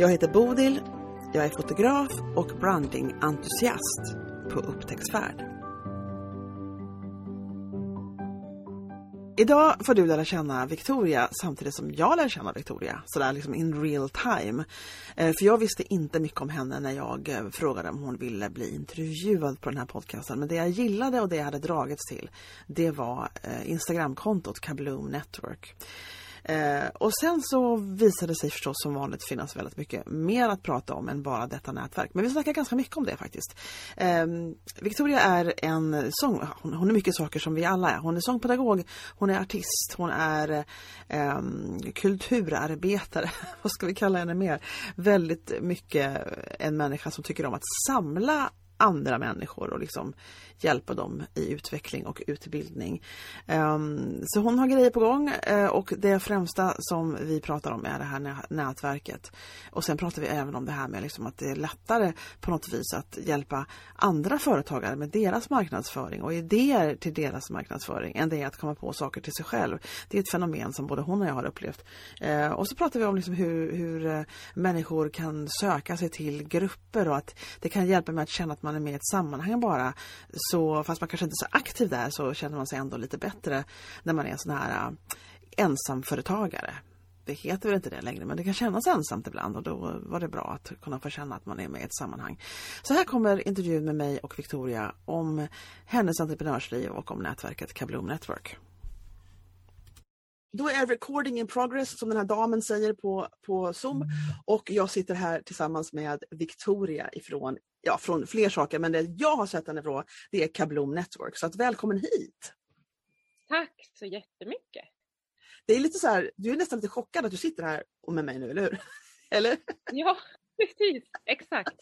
Jag heter Bodil, jag är fotograf och brandingentusiast på upptäcktsfärd. Idag får du lära känna Victoria samtidigt som jag lär känna Victoria, sådär liksom in real time. Eh, för jag visste inte mycket om henne när jag eh, frågade om hon ville bli intervjuad på den här podcasten. Men det jag gillade och det jag hade dragits till, det var eh, Instagramkontot Kabloom Network. Eh, och sen så visade det sig förstås som vanligt finnas väldigt mycket mer att prata om än bara detta nätverk. Men vi snackar ganska mycket om det faktiskt. Eh, Victoria är en sång, hon, hon, är mycket saker som vi alla är. Hon är sångpedagog, hon är artist, hon är eh, kulturarbetare, vad ska vi kalla henne mer? Väldigt mycket en människa som tycker om att samla andra människor och liksom hjälpa dem i utveckling och utbildning. Ehm, så hon har grejer på gång eh, och det främsta som vi pratar om är det här nätverket. Och sen pratar vi även om det här med liksom att det är lättare på något vis att hjälpa andra företagare med deras marknadsföring och idéer till deras marknadsföring än det är att komma på saker till sig själv. Det är ett fenomen som både hon och jag har upplevt. Eh, och så pratar vi om liksom hur, hur eh, människor kan söka sig till grupper och att det kan hjälpa med att känna att man är med i ett sammanhang bara så fast man kanske inte är så aktiv där så känner man sig ändå lite bättre när man är sån här äh, ensamföretagare. Det heter väl inte det längre men det kan kännas ensamt ibland och då var det bra att kunna få känna att man är med i ett sammanhang. Så här kommer intervjun med mig och Victoria om hennes entreprenörsliv och om nätverket Kabloom Network. Då är recording in progress som den här damen säger på, på Zoom och jag sitter här tillsammans med Victoria ifrån ja, från fler saker, men det jag har sett henne från det är Kabloom Network. Så att välkommen hit! Tack så jättemycket! Det är lite så här, du är nästan lite chockad att du sitter här med mig nu, eller hur? Eller? Ja, precis, exakt.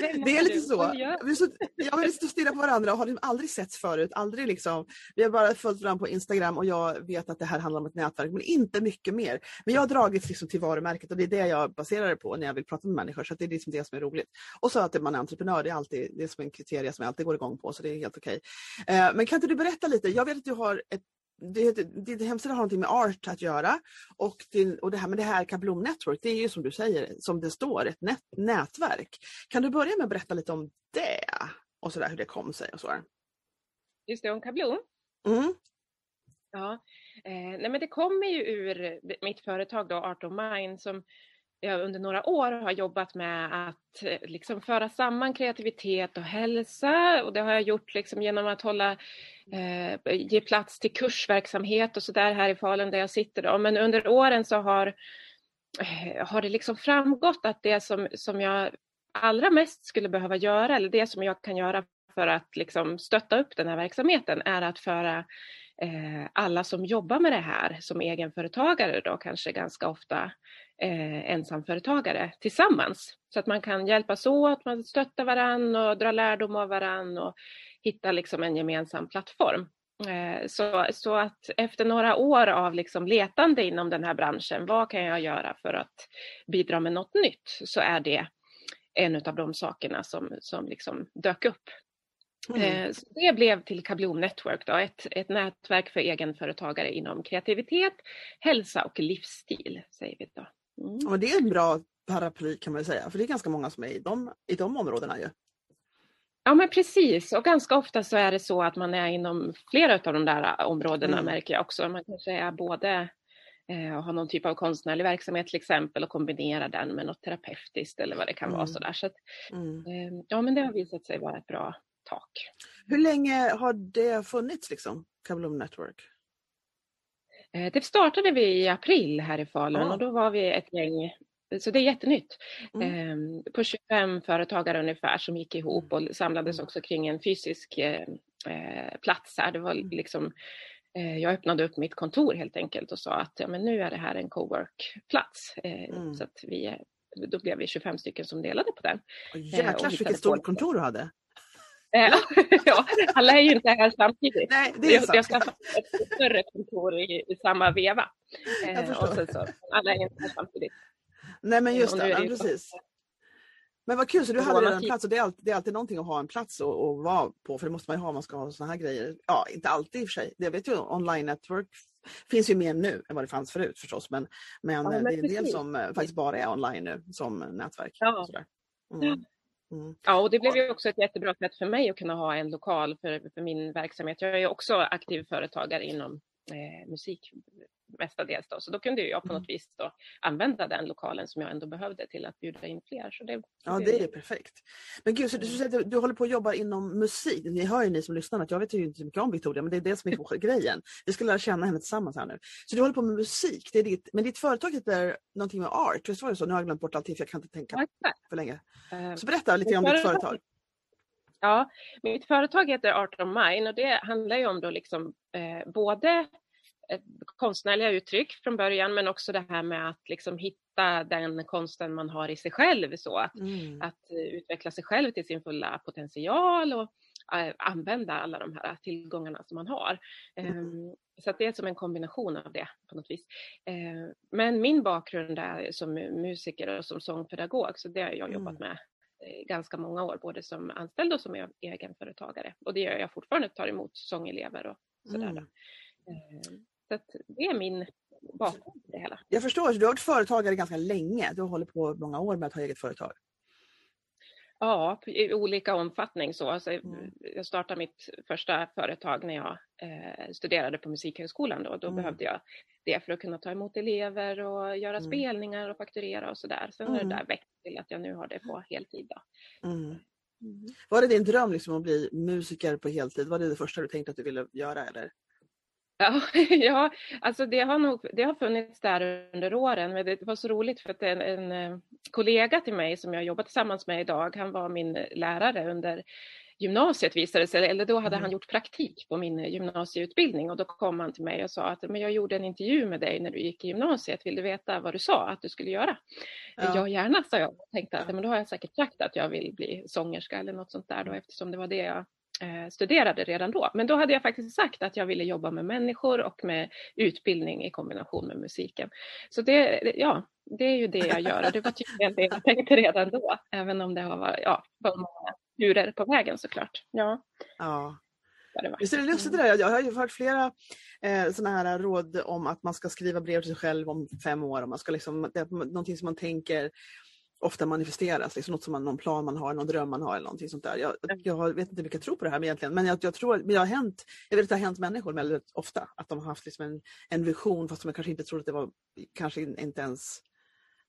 det är lite så. Vi, så, ja, vi och stirrar på varandra och har liksom aldrig setts förut. Aldrig liksom. Vi har bara följt varandra på Instagram och jag vet att det här handlar om ett nätverk men inte mycket mer. Men jag har dragits liksom till varumärket och det är det jag baserar det på när jag vill prata med människor. Så det är liksom det som är roligt. Och så att man är entreprenör, det är alltid det är som en kriterie som jag alltid går igång på så det är helt okej. Okay. Eh, men kan inte du berätta lite? Jag vet att du har ett din hemsida har någonting med art att göra och, din, och det här med det här Kablom Network, det är ju som du säger, som det står, ett nät, nätverk. Kan du börja med att berätta lite om det och så där, hur det kom sig och så? Just det, om Kablom? Mm. Ja, eh, nej men det kommer ju ur mitt företag då, Art of Mind, som jag under några år har jobbat med att eh, liksom föra samman kreativitet och hälsa och det har jag gjort liksom genom att hålla, eh, ge plats till kursverksamhet och sådär här i Falun där jag sitter. Då. Men under åren så har, eh, har det liksom framgått att det som, som jag allra mest skulle behöva göra eller det som jag kan göra för att liksom stötta upp den här verksamheten är att föra eh, alla som jobbar med det här som egenföretagare då kanske ganska ofta eh, ensamföretagare tillsammans. Så att man kan hjälpas åt, man stöttar varann och dra lärdom av varann och hitta liksom en gemensam plattform. Eh, så, så att efter några år av liksom letande inom den här branschen, vad kan jag göra för att bidra med något nytt? Så är det en av de sakerna som, som liksom dök upp. Mm. Eh, det blev till Kablom Network, då, ett, ett nätverk för egenföretagare inom kreativitet, hälsa och livsstil. säger vi då. Mm. Och det är en bra paraply kan man säga, för det är ganska många som är i de, i de områdena ju. Ja men precis och ganska ofta så är det så att man är inom flera av de där områdena mm. märker jag också. Man kanske är både eh, har någon typ av konstnärlig verksamhet till exempel och kombinerar den med något terapeutiskt eller vad det kan mm. vara sådär. Så att, eh, ja men det har visat sig vara ett bra tak. Hur länge har det funnits liksom, Kablom Network? Eh, det startade vi i april här i Falun ja. och då var vi ett gäng så det är jättenytt. Mm. Ehm, på 25 företagare ungefär som gick ihop och samlades också kring en fysisk eh, eh, plats här. Det var mm. liksom, jag öppnade upp mitt kontor helt enkelt och sa att ja, men nu är det här en cowork-plats. Mm. Så att vi då blev vi 25 stycken som delade på den. Jäklar vilket stort kontor du hade! ja, alla är ju inte här samtidigt. Nej, det är sant. Jag skaffade ett större kontor i, i samma veva. Eh, och sen så, alla är inte här samtidigt. Nej men just det, ja, precis. Men vad kul, så du hade redan en plats och det är, alltid, det är alltid någonting att ha en plats att vara på för det måste man ju ha om man ska ha sådana här grejer. Ja, inte alltid i och för sig. Det vet ju online network finns ju mer nu än vad det fanns förut förstås men, men, ja, men det är en del som eh, faktiskt bara är online nu som nätverk. Ja. Mm. Mm. Ja, och det blev ju också ett jättebra sätt för mig att kunna ha en lokal för, för min verksamhet. Jag är också aktiv företagare inom eh, musik mestadels. Då. Så då kunde jag på något mm. vis då använda den lokalen som jag ändå behövde till att bjuda in fler. Så det, ja, det är perfekt. Men gud, så du, så du, du håller på att jobba inom musik. Ni hör ju ni som lyssnar att jag vet ju inte så mycket om Victoria, men det är det som är grejen. Vi ska lära känna henne tillsammans här nu. Så du håller på med musik, det är ditt, men ditt företag heter någonting med art, visst var det så? Nu har jag glömt bort allting för jag kan inte tänka för länge. Eh, så berätta lite om ditt företag. Ja, mitt företag heter Art of Mine och det handlar ju om då liksom eh, både konstnärliga uttryck från början men också det här med att liksom hitta den konsten man har i sig själv. Så att, mm. att eh, utveckla sig själv till sin fulla potential och äh, använda alla de här tillgångarna som man har. Mm. Um, så det är som en kombination av det på något vis. Uh, men min bakgrund är som musiker och som sångpedagog så det har jag jobbat mm. med ganska många år, både som anställd och som egenföretagare. Och det gör jag fortfarande, tar emot sångelever och sådär. Mm. Så det är min bakgrund det hela. Jag förstår, så du har varit företagare ganska länge. Du har hållit på många år med att ha eget företag. Ja, i olika omfattning så. Alltså, mm. Jag startade mitt första företag när jag eh, studerade på Musikhögskolan. Då, då mm. behövde jag det för att kunna ta emot elever och göra mm. spelningar och fakturera och sådär. Sen har det mm. där växt till att jag nu har det på heltid. Då. Mm. Mm. Var det din dröm liksom, att bli musiker på heltid? Var det det första du tänkte att du ville göra? Eller? Ja, ja alltså det har, nog, det har funnits där under åren. Men det var så roligt för att en, en eh, kollega till mig som jag jobbar tillsammans med idag, han var min lärare under gymnasiet visade sig, eller då hade mm. han gjort praktik på min gymnasieutbildning och då kom han till mig och sa att men jag gjorde en intervju med dig när du gick i gymnasiet, vill du veta vad du sa att du skulle göra? Ja, ja gärna, sa jag. och tänkte att men då har jag säkert sagt att jag vill bli sångerska eller något sånt där då eftersom det var det jag studerade redan då. Men då hade jag faktiskt sagt att jag ville jobba med människor och med utbildning i kombination med musiken. Så det, ja, det är ju det jag gör och det var tydligen det jag tänkte redan då, även om det har varit ja, många turer på vägen såklart. Ja. ja. Visst är det lustigt det där? Jag har ju hört flera eh, sådana här råd om att man ska skriva brev till sig själv om fem år. Och man ska liksom, det är någonting som man tänker ofta manifesteras, liksom något som man, någon plan man har, någon dröm man har eller någonting sånt där. Jag, jag vet inte vilka tror på det här egentligen, men jag, jag tror men det har hänt, jag vet att det har hänt människor väldigt ofta, att de har haft liksom en, en vision fast de kanske inte trodde att det var, kanske inte ens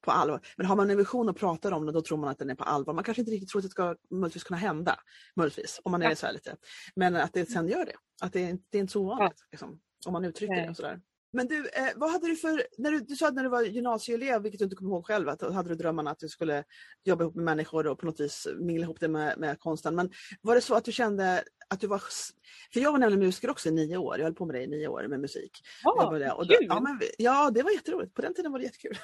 på allvar. Men har man en vision och pratar om den då tror man att den är på allvar. Man kanske inte riktigt tror att det ska möjligtvis kunna hända, möjligtvis, om man är så här lite. Men att det sen gör det, att det, det är inte så ovanligt, liksom, om man uttrycker det sådär. Men du, eh, vad hade du för, när du, du sa att när du var gymnasieelev, vilket du inte kommer ihåg själv, att hade du drömmarna att du skulle jobba ihop med människor och på något vis mingla ihop det med, med konsten. Men var det så att du kände att du var... För jag var nämligen musiker också i nio år, jag höll på med det i nio år med musik. Oh, och då, ja, men, ja, det var jätteroligt. På den tiden var det jättekul.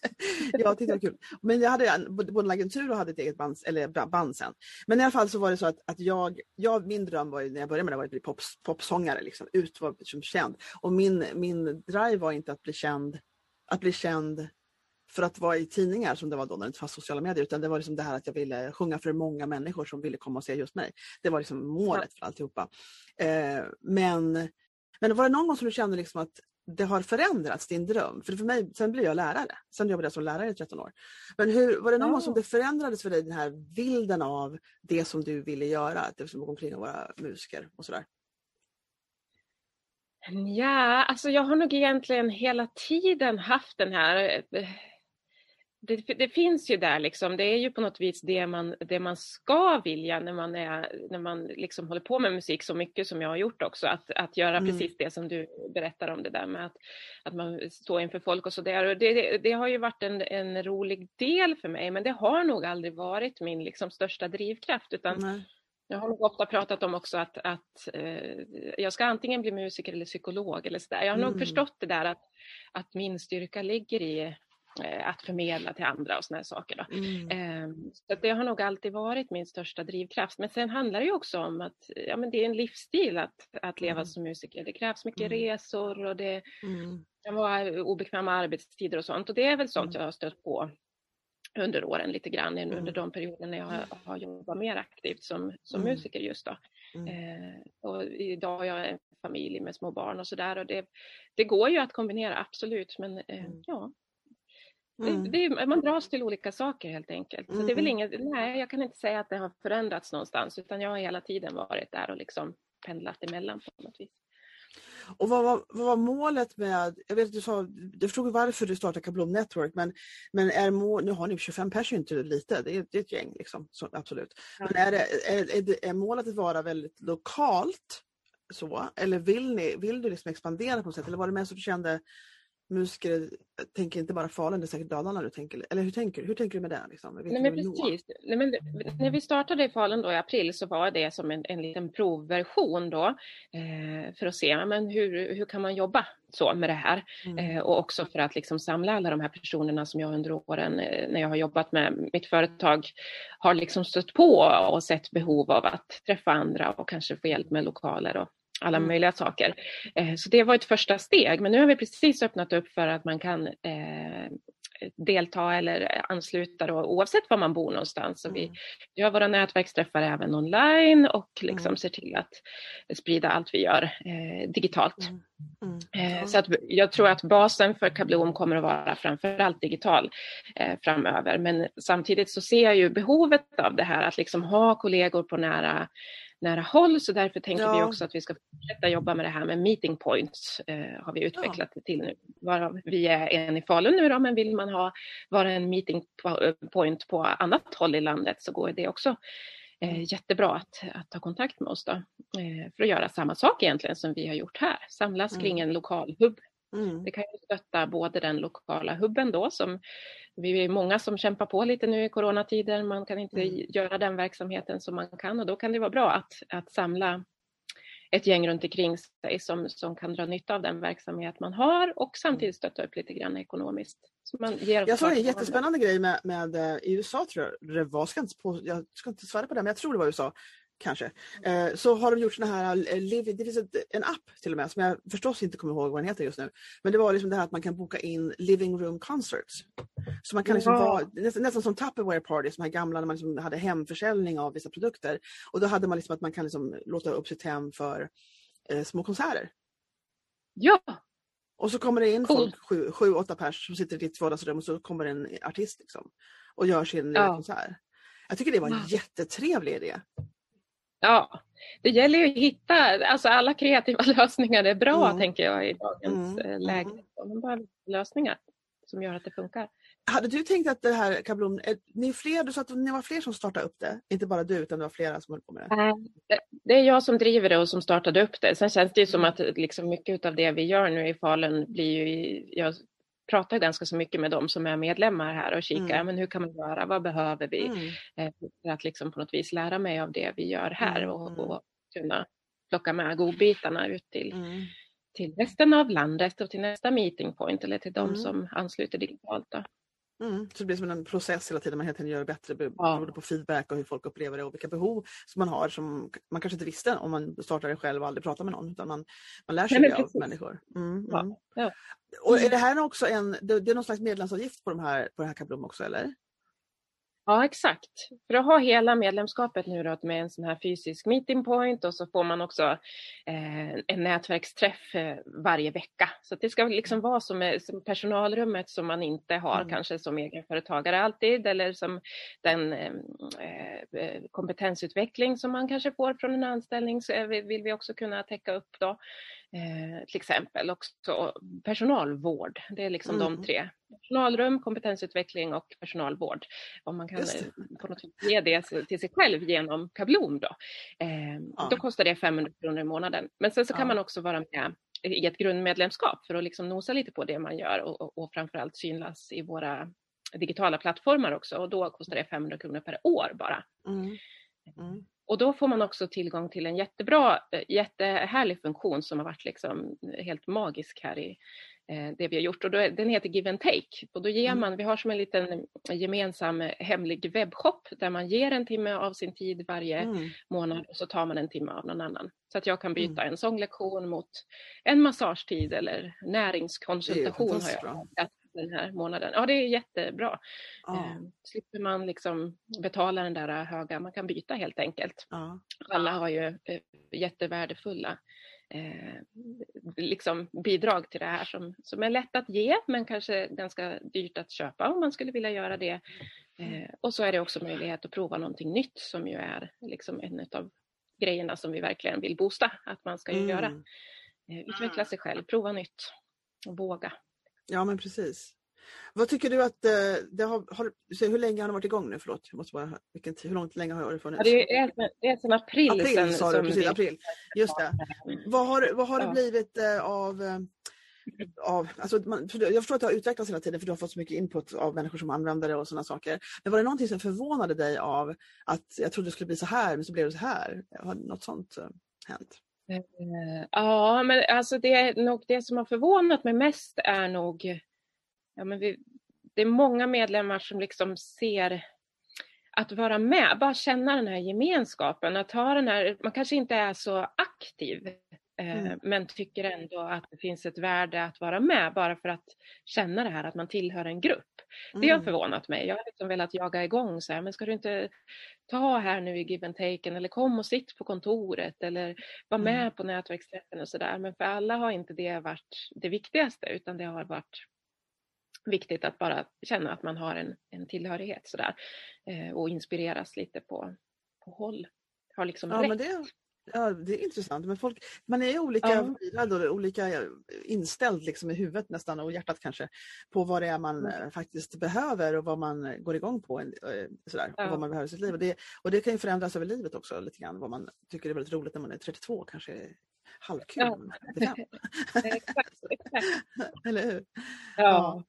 jag tyckte det var kul. Men jag hade både en agentur och hade ett eget band, eller band sen. Men i alla fall så var det så att, att jag, jag, min dröm var ju, när jag började med det var att bli pop, popsångare, liksom, ut var liksom känd. Och min, min drive var inte att bli känd, att bli känd för att vara i tidningar som det var då när det inte fanns sociala medier utan det var liksom det här att jag ville sjunga för många människor som ville komma och se just mig. Det var liksom målet för alltihopa. Eh, men, men var det någon gång som du kände liksom att det har förändrats, din dröm? För, för mig, sen blev jag lärare. Sen jobbade jag som lärare i 13 år. Men hur, var det någon gång som det förändrades för dig, den här bilden av det som du ville göra? Att det som gå omkring och vara musiker och sådär? Ja, alltså jag har nog egentligen hela tiden haft den här eh, det, det, finns ju där liksom, det är ju på något vis det man, det man ska vilja när man, är, när man liksom håller på med musik så mycket som jag har gjort också. Att, att göra mm. precis det som du berättar om det där med att, att man står inför folk och sådär. Det, det, det har ju varit en, en rolig del för mig men det har nog aldrig varit min liksom största drivkraft utan mm. Jag har nog ofta pratat om också att, att eh, jag ska antingen bli musiker eller psykolog eller sådär. Jag har mm. nog förstått det där att, att min styrka ligger i att förmedla till andra och sådana saker. Då. Mm. Eh, så det har nog alltid varit min största drivkraft. Men sen handlar det ju också om att ja, men det är en livsstil att, att leva Mm. som musiker. Det krävs mycket Mm. resor och det Mm. kan vara obekväma arbetstider och sånt. Och det är väl sånt Mm. jag har stött på under åren lite grann, Mm. under de perioder när jag har, har jobbat mer aktivt som, som Mm. musiker just då. Mm. Eh, och idag har jag en familj med små barn och sådär och det, det går ju att kombinera absolut men eh, Mm. ja, Mm. det, det, man dras till olika saker helt enkelt. Så det är väl Mm. inget, nej jag kan inte säga att det har förändrats någonstans utan jag har hela tiden varit där och liksom pendlat emellan på något vis. Och vad var, vad var målet med, jag vet att du sa, jag förstod varför du startade Kablom Network men, men är mål, nu har ni 25 pers är ju inte lite, det är, det är ett gäng liksom, så, absolut. Men är, det, är, är, det, är målet att vara väldigt lokalt så eller vill, ni, vill du liksom expandera på något sätt eller var det mest att du kände musiker tänker inte bara Falun, det är säkert Dalarna du tänker, eller hur tänker, hur tänker du med det? Liksom? Nej, du men precis. Nej, men, när vi startade i Falun då i april så var det som en, en liten provversion då eh, för att se men hur, hur kan man jobba så med det här Mm. eh, och också för att liksom samla alla de här personerna som jag under åren eh, när jag har jobbat med mitt företag har liksom stött på och sett behov av att träffa andra och kanske få hjälp med lokaler och alla Mm. möjliga saker. Eh, så det var ett första steg men nu har vi precis öppnat upp för att man kan eh, delta eller ansluta då, oavsett var man bor någonstans. Så vi Mm. gör våra nätverksträffar även online och liksom Mm. ser till att sprida allt vi gör eh, digitalt. Mm. Mm. Eh. Så att jag tror att basen för Kablom kommer att vara framförallt digital eh, framöver. Men samtidigt så ser jag ju behovet av det här att liksom ha kollegor på nära, nära håll. Så därför tänker Ja. vi också att vi ska fortsätta jobba med det här med meeting points. Eh, har vi utvecklat det till nu. Varav vi är en i Falun nu då, men vill man ha vara en meeting po- point på annat håll i landet så går det också eh, jättebra att, att ta kontakt med oss då. Eh, för att göra samma sak egentligen som vi har gjort här. Samlas Mm. kring en lokal hubb. Mm. Det kan ju stötta både den lokala hubben då som vi är många som kämpar på lite nu i coronatider. Man kan inte Mm. göra den verksamheten som man kan och då kan det vara bra att, att samla ett gäng runt omkring sig som, som kan dra nytta av den verksamhet man har och samtidigt stötta upp lite grann ekonomiskt. Så man ger Jag såg en jättespännande grej med, med eh, i USA tror jag det var, ska inte på, jag ska inte svära på det men jag tror det var USA. Kanske. Eh, så har de gjort såna här, eh, live, det finns en app till och med som jag förstås inte kommer ihåg vad den heter just nu. Men det var liksom det här att man kan boka in living room concerts. Så man kan liksom Ja. vara, nästan, nästan som Tupperware parties, de här gamla när man liksom hade hemförsäljning av vissa produkter. Och då hade man liksom att man kan liksom låta upp sitt hem för eh, små konserter. Ja, Och så kommer det in Cool. folk, sju, sju, åtta pers som sitter i ditt vardagsrum och så kommer en artist liksom, och gör sin Ja. konsert. Jag tycker det var en Wow. jättetrevlig idé. Ja. Det gäller ju att hitta, alltså alla kreativa lösningar är bra Mm. tänker jag i dagens Mm, eh, läge. mm. Man behöver lösningar som gör att det funkar. Hade du tänkt att det här Kablon, är, ni är fler, du sa att ni var fler som startade upp det, inte bara du utan det var flera som höll på med det. Det- är jag som driver det och som startade upp det. Sen känns det ju som att liksom mycket av det vi gör nu i Falun blir ju, jag pratar ganska så mycket med dem som är medlemmar här och kikar, Mm. men hur kan man göra, vad behöver vi? Mm. Eh, För att liksom på något vis lära mig av det vi gör här Mm, och, mm. och kunna plocka med godbitarna ut till, Mm. till resten av landet och till nästa meeting point eller till de Mm. som ansluter digitalt. Då. Mm. Så det blir som en process hela tiden, man hela tiden gör bättre be- Ja. beroende på feedback och hur folk upplever det och vilka behov som man har som man kanske inte visste om man startade själv och aldrig pratade med någon. Utan man, man lär sig Nej, av människor. Mm. Ja, Mm. ja. Och är det här också en, det, det är någon slags medlemsavgift på, de här, på det här Kablom också eller? Ja, exakt. För att ha hela medlemskapet nu då med en sån här fysisk meeting point och så får man också eh, en nätverksträff eh, varje vecka. Så det ska liksom vara som, eh, som personalrummet som man inte har Mm. kanske som egenföretagare alltid eller som den eh, eh, kompetensutveckling som man kanske får från en anställning så vill vi också kunna täcka upp då. Eh, till exempel också personalvård. Det är liksom Mm. de tre. Personalrum, kompetensutveckling och personalvård. Om man kan eh, på något sätt ge det till sig själv genom Kablom då. Eh, Ja. Då kostar det 500 kronor i månaden. Men sen så kan Ja. man också vara med i ett grundmedlemskap för att liksom nosa lite på det man gör och, och, och framförallt synas i våra digitala plattformar också och då kostar det 500 kronor per år bara. Mm. Mm. Och då får man också tillgång till en jättebra, eh, jättehärlig funktion som har varit liksom helt magisk här i, eh, det vi har gjort och då, den heter Give and Take och då ger Mm. man, vi har som en liten gemensam hemlig webbshop där man ger en timme av sin tid varje Mm. månad och så tar man en timme av någon annan. Så att jag kan byta Mm. en sånglektion mot en massagetid eller näringskonsultation har jag bra. Den här månaden. Ja, det är jättebra. Ja, Eh, slipper man liksom betala den där höga, man kan byta helt enkelt. ja. Alla har ju eh, jättevärdefulla eh, liksom bidrag till det här som, som är lätt att ge men kanske ganska dyrt att köpa om man skulle vilja göra det. Eh, och så är det också möjlighet att prova någonting nytt som ju är liksom en av grejerna som vi verkligen vill boosta att man ska göra. Mm. Eh, utveckla sig själv, prova nytt och våga. Ja men precis. Vad tycker du att eh, det har, har hur länge har den varit igång nu? Förlåt, jag måste bara, vilken hur långt länge har det funnits? Ja, det, är, det är sedan april. april sedan, sa du, precis, april. Just det. Vad har, vad har det blivit eh, av, eh, av alltså man, jag förstår att det har utvecklats hela tiden för du har fått så mycket input av människor som använder det och sådana saker. Men var det någonting som förvånade dig av att jag trodde det skulle bli så här men så blev det så här? Har något sånt hänt? Eh, ja, men alltså det är nog det som har förvånat mig mest är nog, ja men vi, det är många medlemmar som liksom ser att vara med, bara känna den här gemenskapen, att ha den här, man kanske inte är så aktiv. Mm. men tycker ändå att det finns ett värde att vara med bara för att känna det här att man tillhör en grupp. Det har Mm. förvånat mig. Jag har liksom velat jaga igång så här, men ska du inte ta här nu i give and taken eller kom och sitt på kontoret eller var med Mm. på nätverksträffen och sådär. Men för alla har inte det varit det viktigaste utan det har varit viktigt att bara känna att man har en, en tillhörighet sådär eh, och inspireras lite på, på håll. Har liksom Ja, rätt. men det, ja, det är intressant. Men folk, man är ju olika Ja. virad och olika eh, inställd liksom i huvudet nästan och hjärtat kanske på vad det är man Mm. eh, faktiskt behöver och vad man går igång på. eh, Sådär, Ja. och vad man behöver i sitt liv. Och det, och det kan ju förändras över livet också lite grann. Vad man tycker är väldigt roligt när man är 32 kanske halvkul. Ja. när man är 35. exakt, exakt. Eller hur? Ja. Ja,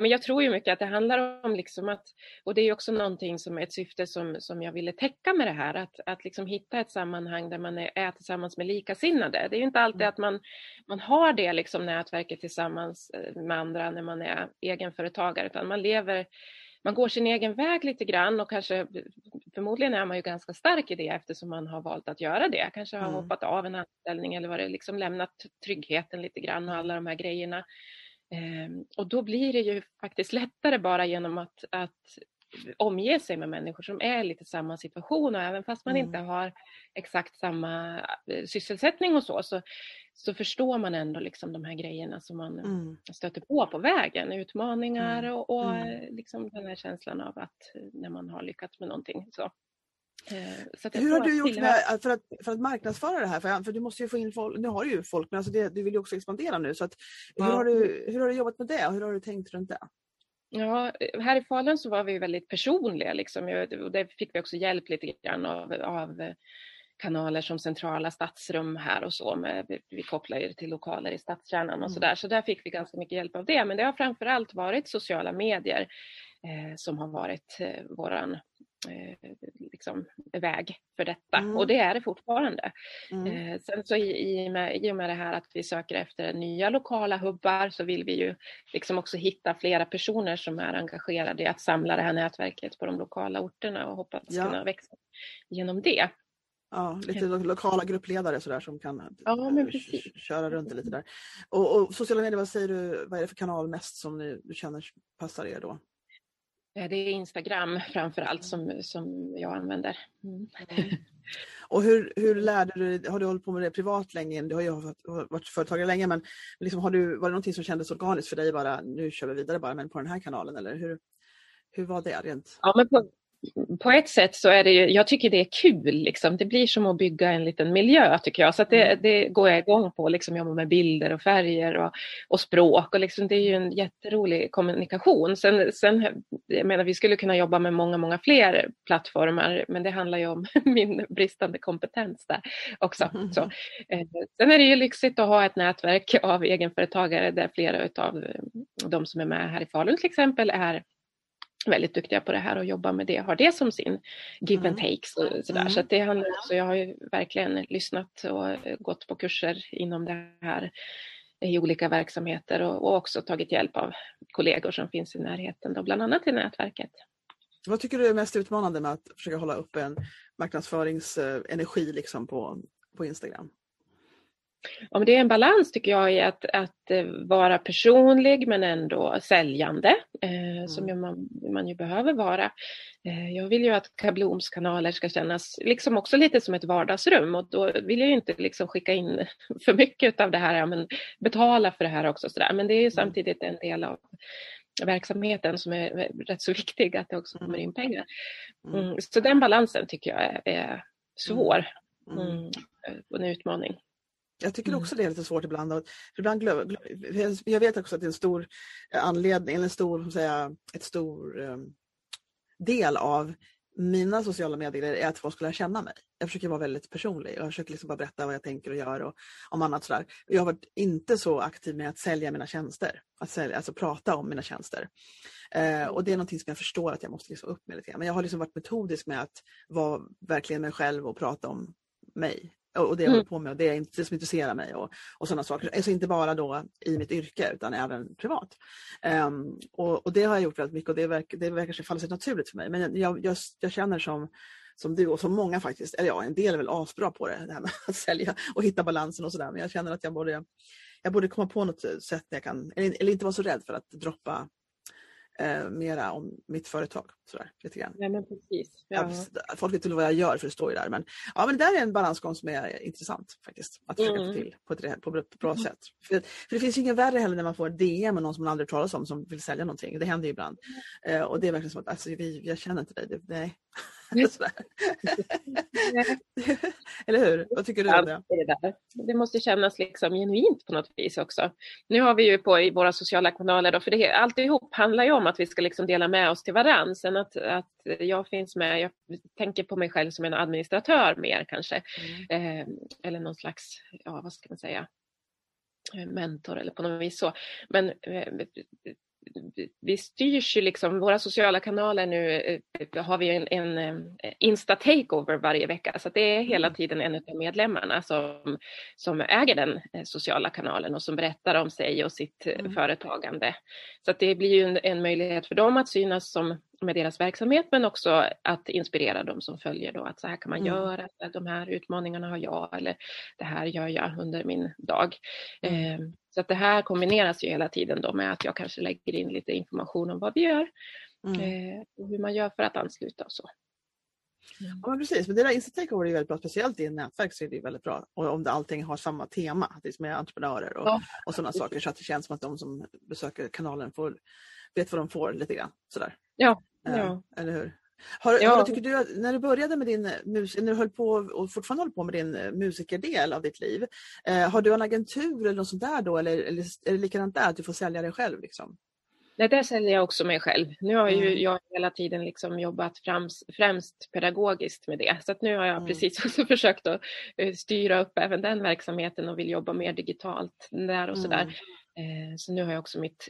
Men jag tror ju mycket att det handlar om liksom att, och det är ju också någonting som är ett syfte som, som jag ville täcka med det här, att, att liksom hitta ett sammanhang där man är, är tillsammans med likasinnade. Det är ju inte alltid Mm. att man, man har det liksom nätverket tillsammans eh, med andra när man är egenföretagare, utan man lever man går sin egen väg lite grann och kanske förmodligen är man ju ganska stark i det eftersom man har valt att göra det. Kanske har Mm. hoppat av en anställning eller vad det liksom lämnat tryggheten lite grann och alla de här grejerna. Ehm, och då blir det ju faktiskt lättare bara genom att, att omge sig med människor som är lite samma situation och även fast man Mm. inte har exakt samma eh, sysselsättning och så, så, så förstår man ändå liksom de här grejerna som man Mm. stöter på på vägen, utmaningar Mm. och, och Mm. eh, liksom den här känslan av att eh, när man har lyckats med någonting. Så. Hur tror har du gjort med, för, att, för att marknadsföra det här? För, för du måste ju få in folk, nu har du ju folk men alltså det, du vill ju också expandera nu. Så att, hur, Ja. har du, hur har du jobbat med det och hur har du tänkt runt det? Ja, här i Falun så var vi väldigt personliga liksom. och det fick vi också hjälp lite grann av, av eh, kanaler som centrala stadsrum här och så. Med, vi, kopplar ju till lokaler i stadskärnan och Mm. så där. Så där fick vi ganska mycket hjälp av det. Men det har framförallt varit sociala medier eh, som har varit eh, våran eh, liksom, väg för detta. Mm. Och det är det fortfarande. Mm. Eh, sen så i, i, med, i och med det här att vi söker efter nya lokala hubbar så vill vi ju liksom också hitta flera personer som är engagerade i att samla det här nätverket på de lokala orterna och hoppas Ja. kunna växa genom det. Ja, lite lo- lokala gruppledare sådär som kan Ja, eh, köra runt det lite där. Och, och sociala medier, vad säger du, vad är det för kanal mest som ni, du känner passar er då? Eh, Det är Instagram framför allt som, som jag använder. Mm. Och hur, hur lärde du dig, har du hållit på med det privat länge? Du har ju varit företagare länge men liksom har du, var det någonting som kändes organiskt för dig bara, nu kör vi vidare bara men på den här kanalen eller hur, hur var det rent? Ja, men på, på ett sätt så är det ju, jag tycker det är kul liksom. Det blir som att bygga en liten miljö tycker jag. Så det, det går jag igång på, liksom jobba med bilder och färger och, och språk. Och liksom, det är ju en jätterolig kommunikation. Sen, sen, jag menar, vi skulle kunna jobba med många, många fler plattformar, men det handlar ju om min bristande kompetens där också. Så, eh, sen är det ju lyxigt att ha ett nätverk av egenföretagare där flera av de som är med här i Falun till exempel är väldigt duktiga på det här och jobbar med det, har det som sin give and Mm. take. Så, sådär. Mm. så det handlar också, jag har ju verkligen lyssnat och gått på kurser inom det här i olika verksamheter och, och, också tagit hjälp av kollegor som finns i närheten, då, bland annat i nätverket. Vad tycker du är mest utmanande med att försöka hålla upp en marknadsföringsenergi liksom på, på Instagram? Ja, men det är en balans tycker jag i att, att eh, vara personlig men ändå säljande, eh, mm. som man, man ju behöver vara. Eh, jag vill ju att Kabloms kanaler ska kännas liksom också lite som ett vardagsrum och då vill jag ju inte liksom skicka in för mycket av det här, ja, men betala för det här också. Så där. Men det är ju mm. samtidigt en del av verksamheten som är rätt så viktig, att det också kommer in pengar. Mm. mm så den balansen tycker jag är, är svår mm. mm och en utmaning. Jag tycker också det är lite svårt ibland. För ibland glöm, jag vet också att det är en stor anledning, eller en stor, säga, ett stor um, del av mina sociala medier är att folk ska lära känna mig. Jag försöker vara väldigt personlig. Jag försöker liksom bara berätta vad jag tänker och gör och om annat sådär. Jag har varit inte så aktiv med att sälja mina tjänster. Att sälja, alltså prata om mina tjänster. Eh, och det är någonting som jag förstår att jag måste liksom upp med lite grann. Men jag har liksom varit metodisk med att vara verkligen mig själv och prata om mig och det jag mm. håller på med och det, det som intresserar mig och, och sådana saker. Alltså inte bara då i mitt yrke utan även privat. Um, och, och, det har jag gjort väldigt mycket och det verkar, det verkar falla sig naturligt för mig. Men jag, jag, jag känner som som du och som många faktiskt, eller ja en del är väl asbra på det, det här med att sälja och hitta balansen och sådär. Men jag känner att jag borde, jag borde komma på något sätt där jag kan, eller, eller inte vara så rädd för att droppa eh, mera om mitt företag. Sådär, lite grann. Ja, men precis. Ja. Folk vet inte vad jag gör för det står ju där. Men, ja, men det där är en balansgång som är intressant faktiskt. Att försöka mm. få till på ett, på ett bra mm. sätt. För, för, det finns ju inget värre heller när man får DM med någon som man aldrig talat om som vill sälja någonting. Det händer ju ibland. Mm. Eh, och det är verkligen som att alltså, vi, jag känner inte dig. Det, nej. Eller hur? Vad tycker du om det? Det, måste kännas liksom genuint på något vis också. Nu har vi ju på i våra sociala kanaler, då, för det, alltihop handlar ju om att vi ska liksom dela med oss till varandra. Sen att, att jag finns med, jag tänker på mig själv som en administratör mer kanske. Mm. Eh, eller någon slags, ja vad ska man säga, mentor eller på något vis så. Men eh, vi styrs ju liksom, våra sociala kanaler nu eh, har vi en, en eh, Insta-takeover varje vecka så det är hela mm. tiden en av medlemmarna som, som äger den eh, sociala kanalen och som berättar om sig och sitt mm. företagande. Så det blir ju en, en, möjlighet för dem att synas som med deras verksamhet men också att inspirera dem som följer då att så här kan man mm. göra, de här utmaningarna har jag eller det här gör jag under min dag. Mm. Eh, så att det här kombineras ju hela tiden då med att jag kanske lägger in lite information om vad vi gör mm. eh, och hur man gör för att ansluta och så. Mm. Ja, men precis, men det där Insta-takeover är väldigt bra, speciellt i ett nätverk så är det väldigt bra. Och om det allting har samma tema, att det är med entreprenörer och, ja. och sådana saker så att det känns som att de som besöker kanalen får, vet vad de får lite grann. Sådär. Ja, ja. Eh, eller hur? Har, ja. har, tycker du, när du började med din mus, när du höll på och fortfarande håller på med din musikerdel av ditt liv, eh, har du en agentur eller något sånt där då eller, eller är det likadant där att du får sälja dig själv? Liksom? Nej, där säljer jag också mig själv. Nu har ju mm. jag hela tiden liksom jobbat främst, främst pedagogiskt med det. Så att nu har jag mm. precis också försökt att eh, styra upp även den verksamheten och vill jobba mer digitalt där och sådär. Mm. Så nu har jag också mitt